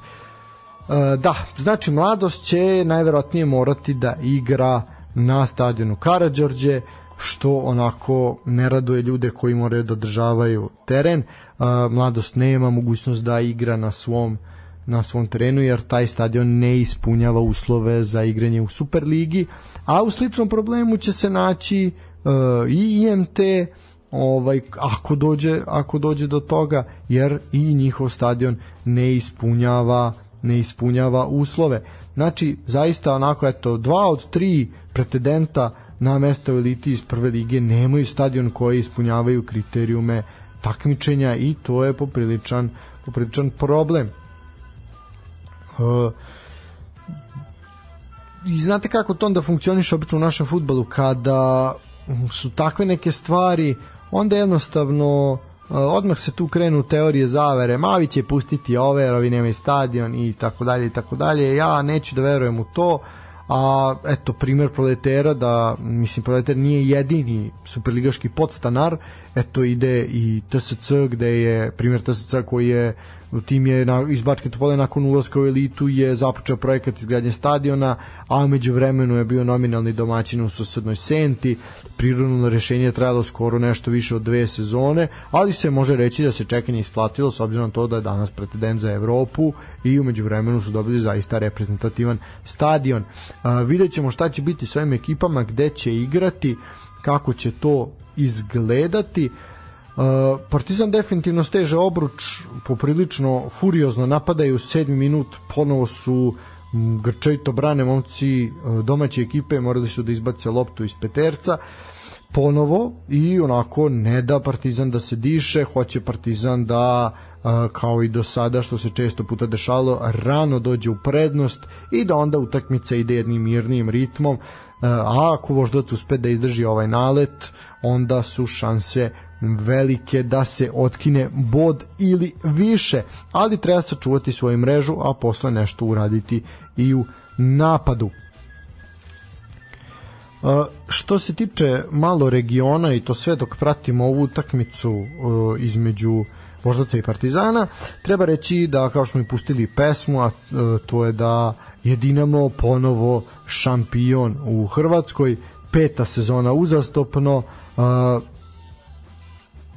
Da, znači mladost će najverovatnije morati da igra na stadionu Karadžorđe što onako ne raduje ljude koji moraju da održavaju teren. Mladost nema mogućnost da igra na svom na svom terenu jer taj stadion ne ispunjava uslove za igranje u Superligi, a u sličnom problemu će se naći uh, i IMT ovaj ako dođe ako dođe do toga jer i njihov stadion ne ispunjava ne ispunjava uslove. Znači zaista onako eto dva od tri pretendenta na mesta u eliti iz prve lige nemaju stadion koji ispunjavaju kriterijume takmičenja i to je popriličan, popriličan problem. Uh, i znate kako to onda funkcioniše obično u našem futbalu? Kada su takve neke stvari onda jednostavno uh, odmah se tu krenu teorije zavere. Mavi će pustiti ove, ovi nemaju stadion i tako dalje i tako dalje. Ja neću da verujem u to a eto primer proletera da mislim proleter nije jedini superligaški podstanar. Eto ide i TSC gde je primer TSC koji je tim je na, iz Bačke Topole nakon ulaska u elitu je započeo projekat izgradnje stadiona, a umeđu vremenu je bio nominalni domaćin u susednoj Senti. Prirodno rešenje je trajalo skoro nešto više od dve sezone, ali se može reći da se čekanje isplatilo s obzirom na to da je danas pretendent za Evropu i umeđu vremenu su dobili zaista reprezentativan stadion. A, vidjet ćemo šta će biti s ovim ekipama, gde će igrati, kako će to izgledati. Partizan definitivno steže obruč poprilično furiozno napadaju u sedmi minut ponovo su grčajto brane momci uh, domaće ekipe morali su da izbace loptu iz peterca ponovo i onako ne da Partizan da se diše hoće Partizan da uh, kao i do sada što se često puta dešalo rano dođe u prednost i da onda utakmica ide jednim mirnijim ritmom a ako voždovac uspe da izdrži ovaj nalet onda su šanse velike da se otkine bod ili više, ali treba sačuvati svoju mrežu, a posle nešto uraditi i u napadu. Uh, što se tiče malo regiona i to sve dok pratimo ovu utakmicu uh, između Voždovca i Partizana, treba reći da kao što smo i pustili pesmu, a uh, to je da je Dinamo ponovo šampion u Hrvatskoj, peta sezona uzastopno,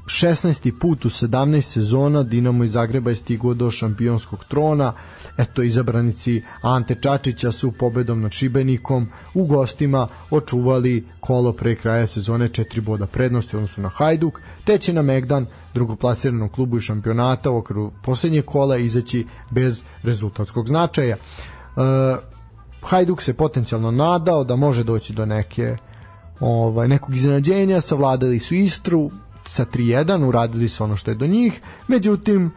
16. put u 17 sezona Dinamo iz Zagreba je stigao do šampionskog trona. Eto, izabranici Ante Čačića su pobedom nad Šibenikom u gostima očuvali kolo pre kraja sezone četiri boda prednosti odnosno na Hajduk, te će na Megdan, drugoplasiranom klubu i šampionata u okru poslednje kola izaći bez rezultatskog značaja. E, Hajduk se potencijalno nadao da može doći do neke ovaj, nekog iznenađenja, savladali su Istru, sa 3-1, uradili su ono što je do njih, međutim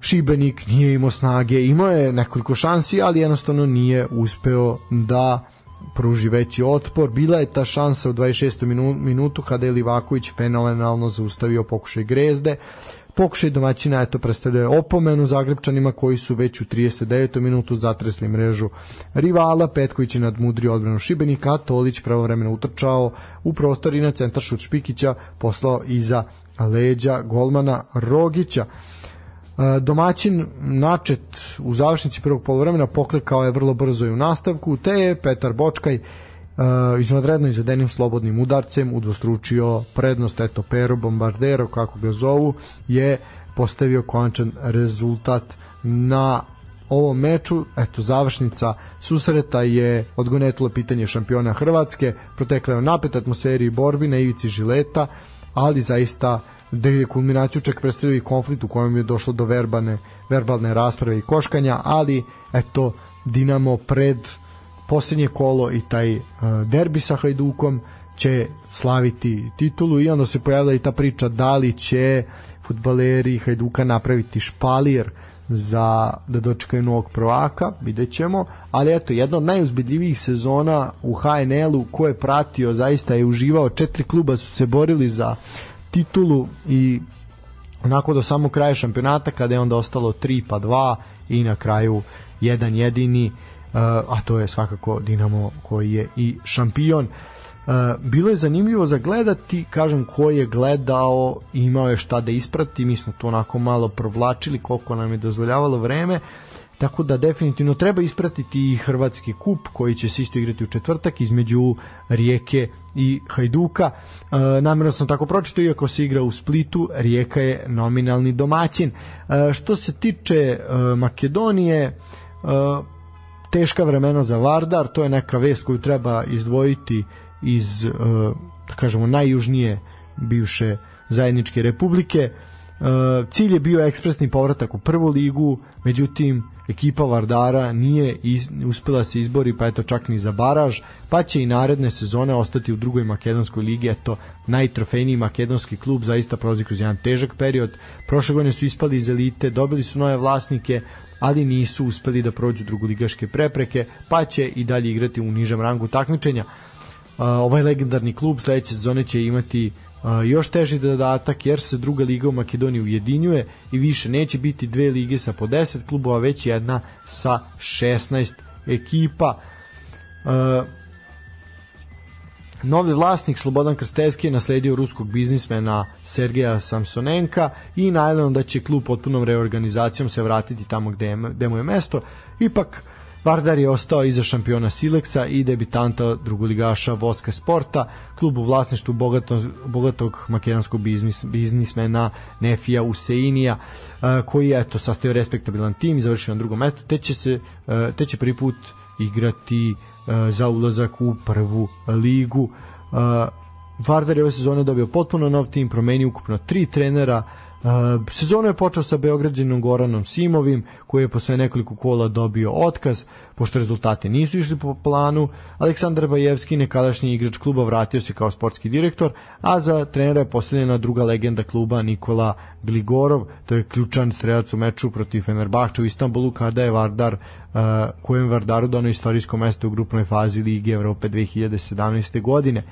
Šibenik nije imao snage, imao je nekoliko šansi, ali jednostavno nije uspeo da pruži veći otpor. Bila je ta šansa u 26. minutu kada je Livaković fenomenalno zaustavio pokušaj Grezde. Pokušaj domaćina eto predstavljaju opomenu Zagrebčanima koji su već u 39. minutu zatresli mrežu rivala. Petković je nadmudrio odbranu Šibenika, Tolić pravovremeno utrčao u prostor i na centar šut Špikića poslao iza leđa golmana Rogića. E, domaćin načet u završnici prvog polovremena poklekao je vrlo brzo i u nastavku, te je Petar Bočkaj uh, izvanredno izvedenim slobodnim udarcem udvostručio prednost eto Pero Bombardero kako ga zovu je postavio konačan rezultat na ovom meču, eto završnica susreta je odgonetilo pitanje šampiona Hrvatske, protekla je u napet atmosferi i borbi na ivici žileta, ali zaista da je kulminaciju čak predstavio i konflikt u kojem je došlo do verbane, verbalne rasprave i koškanja, ali eto Dinamo pred posljednje kolo i taj uh, derbi sa Hajdukom će slaviti titulu i onda se pojavila i ta priča da li će futbaleri Hajduka napraviti špalir za da dočekaju novog prvaka, vidjet ćemo, ali eto, jedna od najuzbedljivijih sezona u HNL-u ko je pratio, zaista je uživao, četiri kluba su se borili za titulu i onako do samog kraja šampionata kada je onda ostalo 3 pa 2 i na kraju jedan jedini. uh, a to je svakako Dinamo koji je i šampion. Uh, bilo je zanimljivo za gledati, kažem ko je gledao imao je šta da isprati, mi smo to onako malo provlačili koliko nam je dozvoljavalo vreme, tako da definitivno treba ispratiti i Hrvatski kup koji će se isto igrati u četvrtak između Rijeke i Hajduka. E, namjerno sam tako pročito, iako se igra u Splitu, Rijeka je nominalni domaćin. E, što se tiče e, Makedonije, e, teška vremena za Vardar, to je neka vest koju treba izdvojiti iz, uh, da kažemo, najjužnije bivše zajedničke republike. Uh, cilj je bio ekspresni povratak u prvu ligu, međutim ekipa Vardara nije iz, uspela se izbori pa eto čak ni za baraž, pa će i naredne sezone ostati u drugoj makedonskoj ligi, eto najtrofejniji makedonski klub zaista prolazi kroz jedan težak period. Prošle godine su ispali iz elite, dobili su nove vlasnike, ali nisu uspeli da prođu drugoligaške prepreke, pa će i dalje igrati u nižem rangu takmičenja. Ovaj legendarni klub sledeće sezone će imati još teži dodatak jer se druga liga u Makedoniji ujedinjuje i više neće biti dve lige sa po 10 klubova, već jedna sa 16 ekipa. Novi vlasnik Slobodan Krstevski je nasledio ruskog biznismena Sergeja Samsonenka i najavljeno da će klub potpunom reorganizacijom se vratiti tamo gde, gde mu je mesto. Ipak Vardar je ostao iza šampiona Sileksa i debitanta drugoligaša Voska Sporta, klub u vlasništvu bogatog, bogatog makedonskog biznis, biznismena Nefija Useinija, koji je eto, sastavio respektabilan tim i završio na drugom mestu, te će, se, te će prvi put igrati za ulazak u prvu ligu. Vardar je ove sezone dobio potpuno nov tim, promenio ukupno tri trenera, sezonu je počeo sa Beograđanom Goranom Simovim, koji je posle nekoliko kola dobio otkaz, pošto rezultati nisu išli po planu. Aleksandar Bajevski, nekadašnji igrač kluba, vratio se kao sportski direktor, a za trenera je postavljena druga legenda kluba Nikola Gligorov, to je ključan strelac u meču protiv Fenerbahča u Istanbulu, kada je Vardar, uh, kojem Vardaru donao istorijsko mesto u grupnoj fazi Lige Evrope 2017. godine.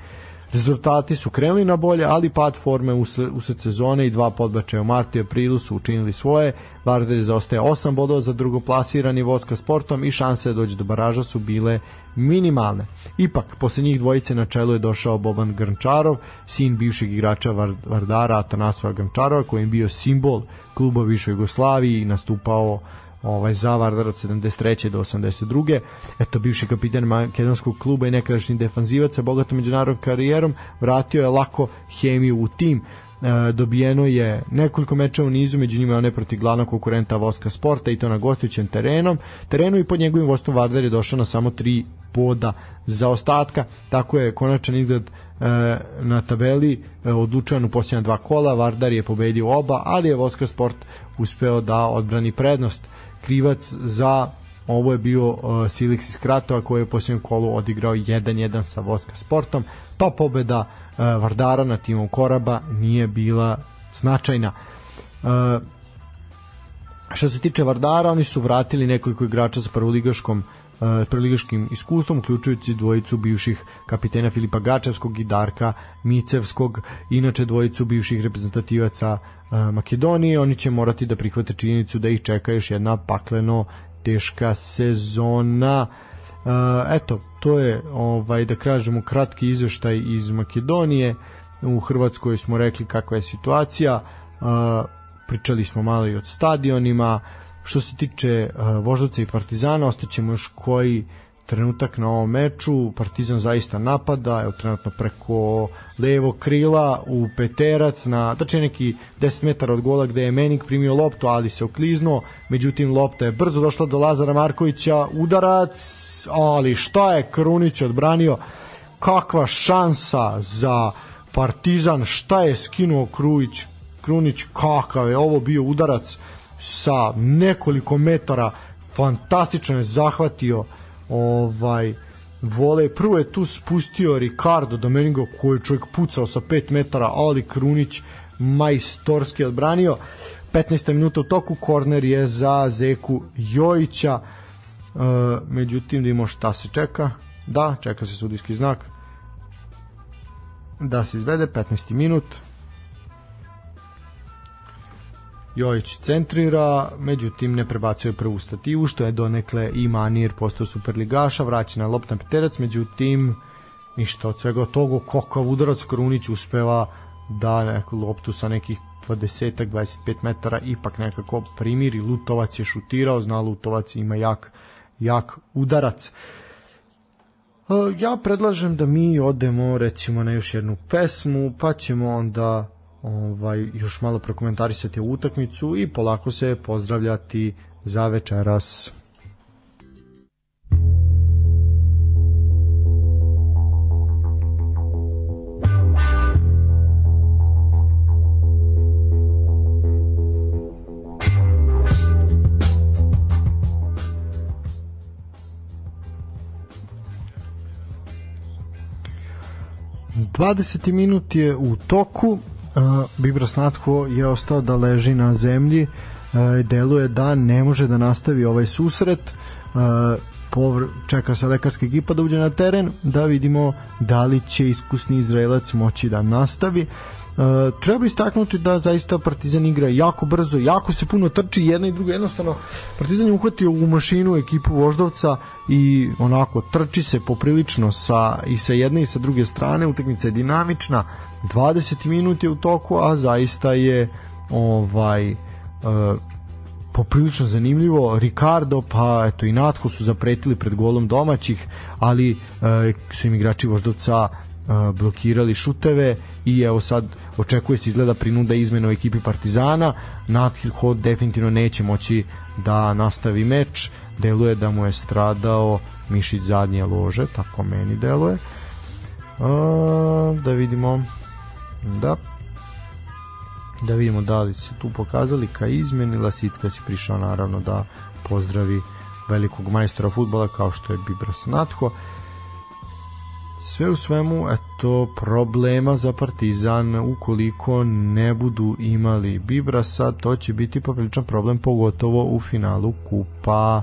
Rezultati su krenuli na bolje, ali pad forme usled sezone i dva podbačaja u martu i aprilu su učinili svoje. Vardar je zaostaje 8 bodova za drugoplasirani Voska sportom i šanse da dođe do baraža su bile minimalne. Ipak, posle njih dvojice na čelu je došao Boban Grnčarov, sin bivšeg igrača Vardara Atanasova Grnčarova, koji je bio simbol kluba Višoj Jugoslaviji i nastupao ovaj za Vardar od 73. do 82. Eto bivši kapitan makedonskog kluba i nekadašnji defanzivac sa bogatom međunarodnom karijerom vratio je lako hemiju u tim e, dobijeno je nekoliko meča u nizu, među njima one protiv glavnog konkurenta Voska Sporta i to na gostujućem terenom. Terenu i pod njegovim vodstvom Vardar je došao na samo tri poda za ostatka, tako je konačan izgled e, na tabeli e, odlučan u posljednja dva kola, Vardar je pobedio oba, ali je Voska Sport uspeo da odbrani prednost krivac za ovo je bio uh, Silix iz Kratova koji je u posljednjem kolu odigrao 1-1 sa Voska Sportom, pa pobeda uh, Vardara na timom Koraba nije bila značajna. Uh, što se tiče Vardara, oni su vratili nekoliko igrača sa prvoligaškom uh, prvoligaškim iskustvom, uključujući dvojicu bivših kapitena Filipa Gačevskog i Darka Micevskog, inače dvojicu bivših reprezentativaca Makedonije, oni će morati da prihvate činjenicu da ih čeka još jedna pakleno teška sezona. Eto, to je ovaj da kažemo kratki izveštaj iz Makedonije. U Hrvatskoj smo rekli kakva je situacija. Pričali smo malo i od stadionima. Što se tiče Voždovca i Partizana, ostaćemo još koji trenutak na ovom meču, Partizan zaista napada, evo trenutno preko levo krila u peterac na tačnije neki 10 metara od gola gde je Menik primio loptu, ali se okliznuo, međutim lopta je brzo došla do Lazara Markovića, udarac, ali šta je Krunić odbranio, kakva šansa za Partizan, šta je skinuo Krujić, Krunić, kakav je ovo bio udarac sa nekoliko metara, fantastično je zahvatio ovaj vole, prvo je tu spustio Ricardo Domingo koji je čovjek pucao sa 5 metara, ali Krunić majstorski odbranio. 15 minuta u toku, korner je za Zeku Jojića. E, međutim da imamo šta se čeka. Da, čeka se sudijski znak. Da se izvede 15. minut Jojić centrira, međutim ne prebacuje prvu stativu, što je donekle i Manir postao superligaša, vraća na loptan peterac, međutim ništa od svega toga, kakav udarac Krunić uspeva da neku loptu sa nekih 20-25 metara ipak nekako primiri, Lutovac je šutirao, zna Lutovac ima jak, jak udarac. E, ja predlažem da mi odemo recimo na još jednu pesmu, pa ćemo onda ovaj, još malo prokomentarisati u utakmicu i polako se pozdravljati za večeras. 20. minut je u toku Bibra Snatko je ostao da leži na zemlji deluje da ne može da nastavi ovaj susret. Čeka se lekarska ekipa da uđe na teren da vidimo da li će iskusni Izraelac moći da nastavi Uh, treba istaknuti da zaista Partizan igra jako brzo, jako se puno trči jedna i druga, jednostavno Partizan je uhvatio u mašinu ekipu Voždovca i onako trči se poprilično sa, i sa jedne i sa druge strane, utakmica je dinamična, 20 minuta je u toku, a zaista je ovaj uh, poprilično zanimljivo. Ricardo pa eto i Natko su zapretili pred golom domaćih, ali uh, su im igrači Voždovca uh, blokirali šuteve i evo sad očekuje se izgleda prinuda izmena u ekipi Partizana. Nathil Hod definitivno neće moći da nastavi meč. Deluje da mu je stradao mišić zadnje lože tako meni deluje. A, da vidimo da. Da vidimo da li se tu pokazali ka izmeni. Lasicka si prišao naravno da pozdravi velikog majstora futbola kao što je Bibras Natho sve u svemu eto problema za Partizan ukoliko ne budu imali Bibrasa to će biti popriličan problem pogotovo u finalu kupa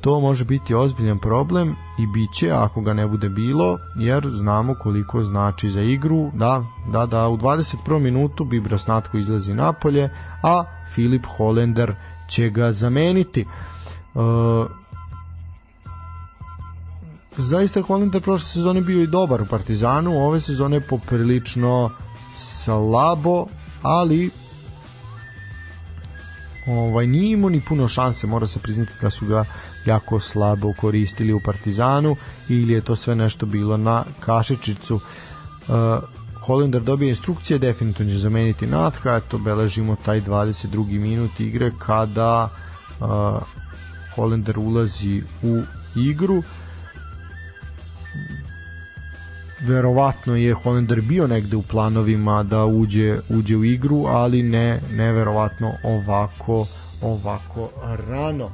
to može biti ozbiljan problem i bit će ako ga ne bude bilo jer znamo koliko znači za igru da, da, da u 21. minutu Bibras Natko izlazi napolje a Filip Holender će ga zameniti uh, zaista Holender prošle sezone bio i dobar u Partizanu, ove sezone poprilično slabo, ali ovaj nije imao ni puno šanse, mora se priznati da su ga jako slabo koristili u Partizanu ili je to sve nešto bilo na kašičicu. Uh, Holender dobije instrukcije, definitivno će zameniti Natka, eto beležimo taj 22. minut igre kada uh, Holender ulazi u igru verovatno je Hollander bio negde u planovima da uđe uđe u igru, ali ne neverovatno ovako ovako rano.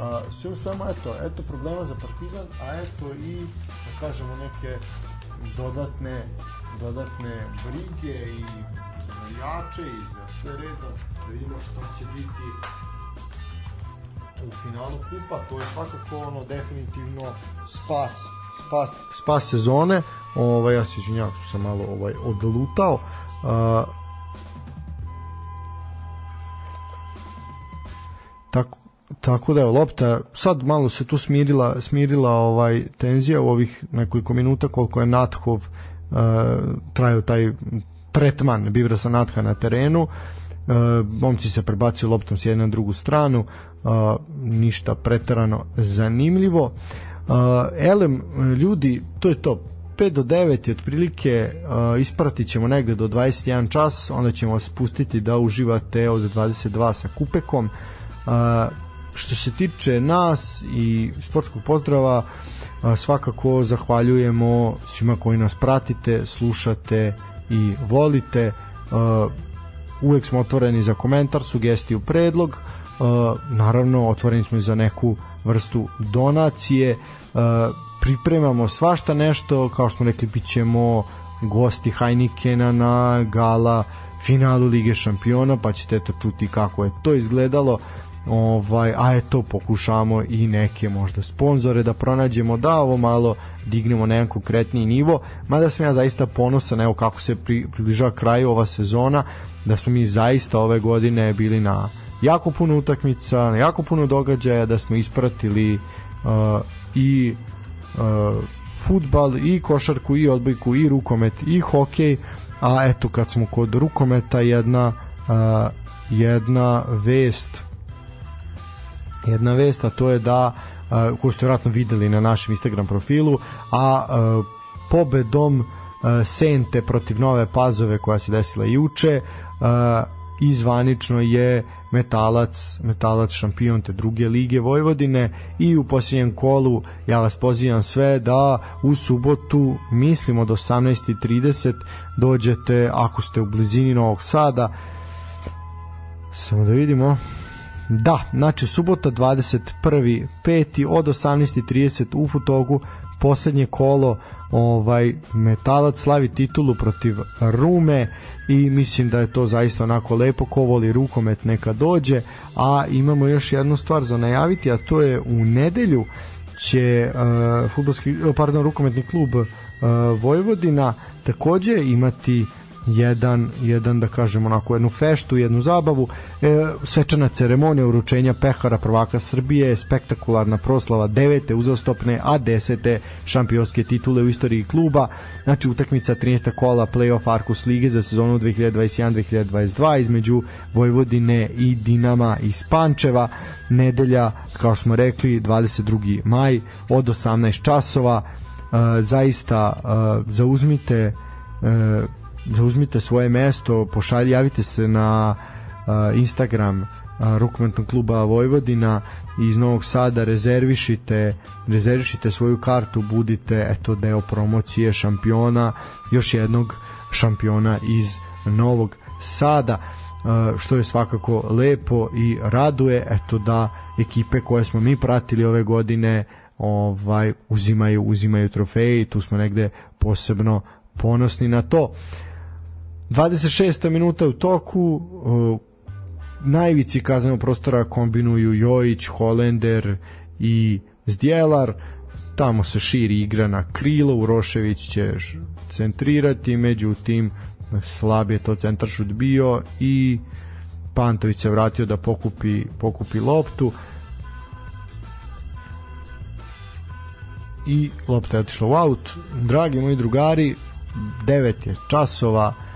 A, sve u svemu, eto, eto problema za Partizan, a eto i, da kažemo, neke dodatne dodatne brige i jače i za sve redom, da vidimo što će biti u finalu kupa, to je svakako ono definitivno spas spas, spas sezone. Ovaj ja se izvinjavam što sam malo ovaj odlutao. Uh, tako tako da je lopta sad malo se tu smirila smirila ovaj tenzija u ovih nekoliko minuta koliko je Nathov uh, trajao taj tretman Bivra sa Natha na terenu uh, momci se prebacuju loptom s jedne na drugu stranu uh, ništa preterano zanimljivo uh, Uh, elem, ljudi, to je to. 5 do 9 je otprilike uh, ispratit ćemo negde do 21 čas, onda ćemo vas pustiti da uživate od 22 sa kupekom. Uh, što se tiče nas i sportskog pozdrava, uh, svakako zahvaljujemo svima koji nas pratite, slušate i volite. Uh, uvek smo otvoreni za komentar, sugestiju, predlog. Uh, naravno, otvoreni smo i za neku vrstu donacije. Uh, pripremamo svašta nešto, kao što smo rekli, bit ćemo gosti Heinikena na gala finalu Lige šampiona, pa ćete to čuti kako je to izgledalo. Ovaj, a eto pokušamo i neke možda sponzore da pronađemo da ovo malo dignemo na jedan konkretniji nivo. Mada sam ja zaista ponosan evo kako se pri, približava kraju ova sezona da smo mi zaista ove godine bili na jako puno utakmica na jako puno događaja da smo ispratili uh, i uh, futbal i košarku i odbojku i rukomet i hokej. A eto kad smo kod rukometa jedna uh, jedna vest. Jedna vest a to je da uh, koju ste vjerojatno videli na našem Instagram profilu a uh, pobedom uh, Sente protiv Nove Pazove koja se desila juče uh, i zvanično je Metalac, Metalac šampion te druge lige Vojvodine i u posljednjem kolu ja vas pozivam sve da u subotu mislim od 18.30 dođete ako ste u blizini Novog Sada samo da vidimo da, znači subota 21.5. od 18.30 u Futogu poslednje kolo ovaj Metalac slavi titulu protiv Rume i mislim da je to zaista onako lepo ko voli rukomet neka dođe. A imamo još jednu stvar za najaviti a to je u nedelju će uh, fudbalski, pardon, rukometni klub uh, Vojvodina takođe imati jedan, jedan da kažemo onako jednu feštu, jednu zabavu e, svečana ceremonija uručenja pehara prvaka Srbije, spektakularna proslava devete uzastopne, a desete šampionske titule u istoriji kluba znači utakmica 13. kola playoff Arkus Lige za sezonu 2021-2022 između Vojvodine i Dinama iz Pančeva nedelja, kao smo rekli 22. maj od 18 časova e, zaista e, zauzmite e, zauzmite svoje mesto, pošalji, javite se na uh, Instagram uh, rukometnog kluba Vojvodina iz Novog Sada rezervišite rezervišite svoju kartu budite eto deo promocije šampiona još jednog šampiona iz Novog Sada uh, što je svakako lepo i raduje eto da ekipe koje smo mi pratili ove godine ovaj uzimaju uzimaju trofeje i tu smo negde posebno ponosni na to. Uh, 26. minuta u toku uh, najvici kaznenog prostora kombinuju Jojić, Holender i Zdjelar. Tamo se širi igra na krilo Urošević će centrirati međutim slab je to centar šut bio i Pantović se vratio da pokupi, pokupi loptu. I lopta je otišla u aut. Dragi moji drugari 9 je časova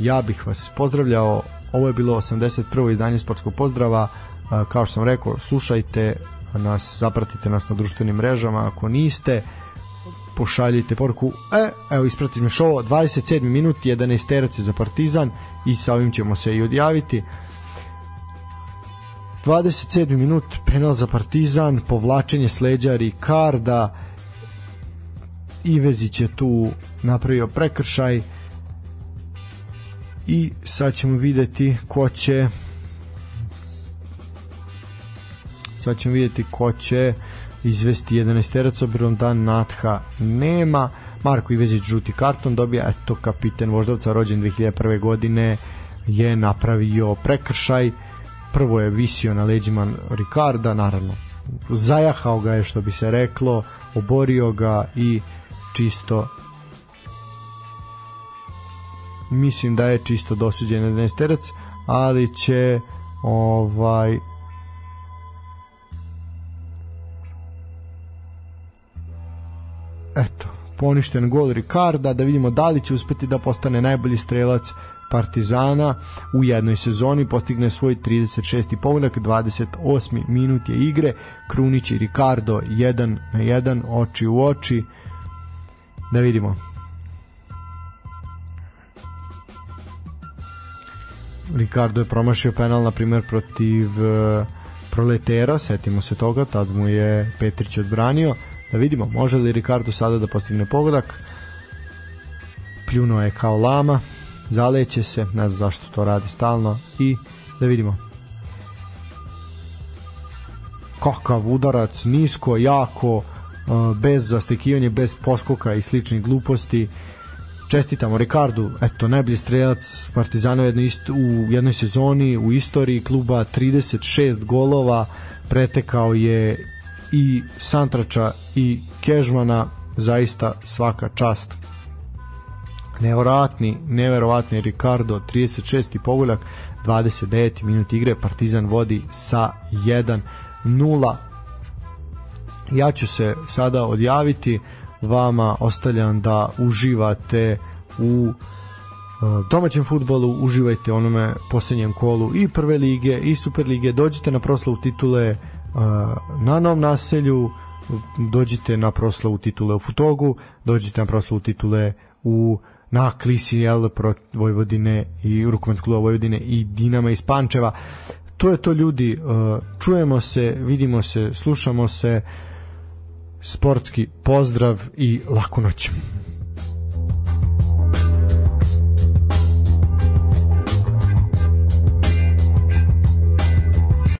ja bih vas pozdravljao ovo je bilo 81. izdanje sportskog pozdrava kao što sam rekao slušajte nas, zapratite nas na društvenim mrežama ako niste pošaljite poruku e, evo ispratit me šovo 27. minut 11 terac za Partizan i sa ovim ćemo se i odjaviti 27. minut penal za Partizan povlačenje sleđa Ricarda Ivezić je tu napravio prekršaj i sad ćemo videti ko će sad ćemo videti ko će izvesti 11 terac obzirom da Natha nema Marko Ivezić žuti karton dobija eto kapiten Voždovca rođen 2001. godine je napravio prekršaj prvo je visio na leđima Ricarda naravno zajahao ga je što bi se reklo oborio ga i čisto mislim da je čisto dosuđen 11 terac, ali će ovaj eto, poništen gol Ricarda, da vidimo da li će uspeti da postane najbolji strelac Partizana u jednoj sezoni, postigne svoj 36. pogodak, 28. minut je igre, Krunić i Ricardo 1 na 1, oči u oči, da vidimo Ricardo je promašio penal na primjer protiv uh, Proletera, setimo se toga, tad mu je Petrić odbranio. Da vidimo, može li Ricardo sada da postigne pogodak. Pljuno je kao lama, zaleće se, ne znam zašto to radi stalno i da vidimo. Kakav udarac, nisko, jako, uh, bez zastekivanja, bez poskoka i sličnih gluposti čestitamo Ricardu, eto najbolji strelac Partizana u jednoj, u jednoj sezoni u istoriji kluba 36 golova pretekao je i Santrača i Kežmana zaista svaka čast neverovatni neverovatni Ricardo 36. pogodak 29. minut igre Partizan vodi sa 1-0 ja ću se sada odjaviti vama ostavljam da uživate u uh, domaćem futbolu, uživajte onome posljednjem kolu i prve lige i super lige, dođite na proslavu titule uh, na Novom naselju, dođite na proslavu titule u Futogu, dođite na proslavu titule u na Klisi jel, Vojvodine i rukomet kluba Vojvodine i Dinama iz Pančeva. To je to ljudi, uh, čujemo se, vidimo se, slušamo se, sportski pozdrav i laku noć.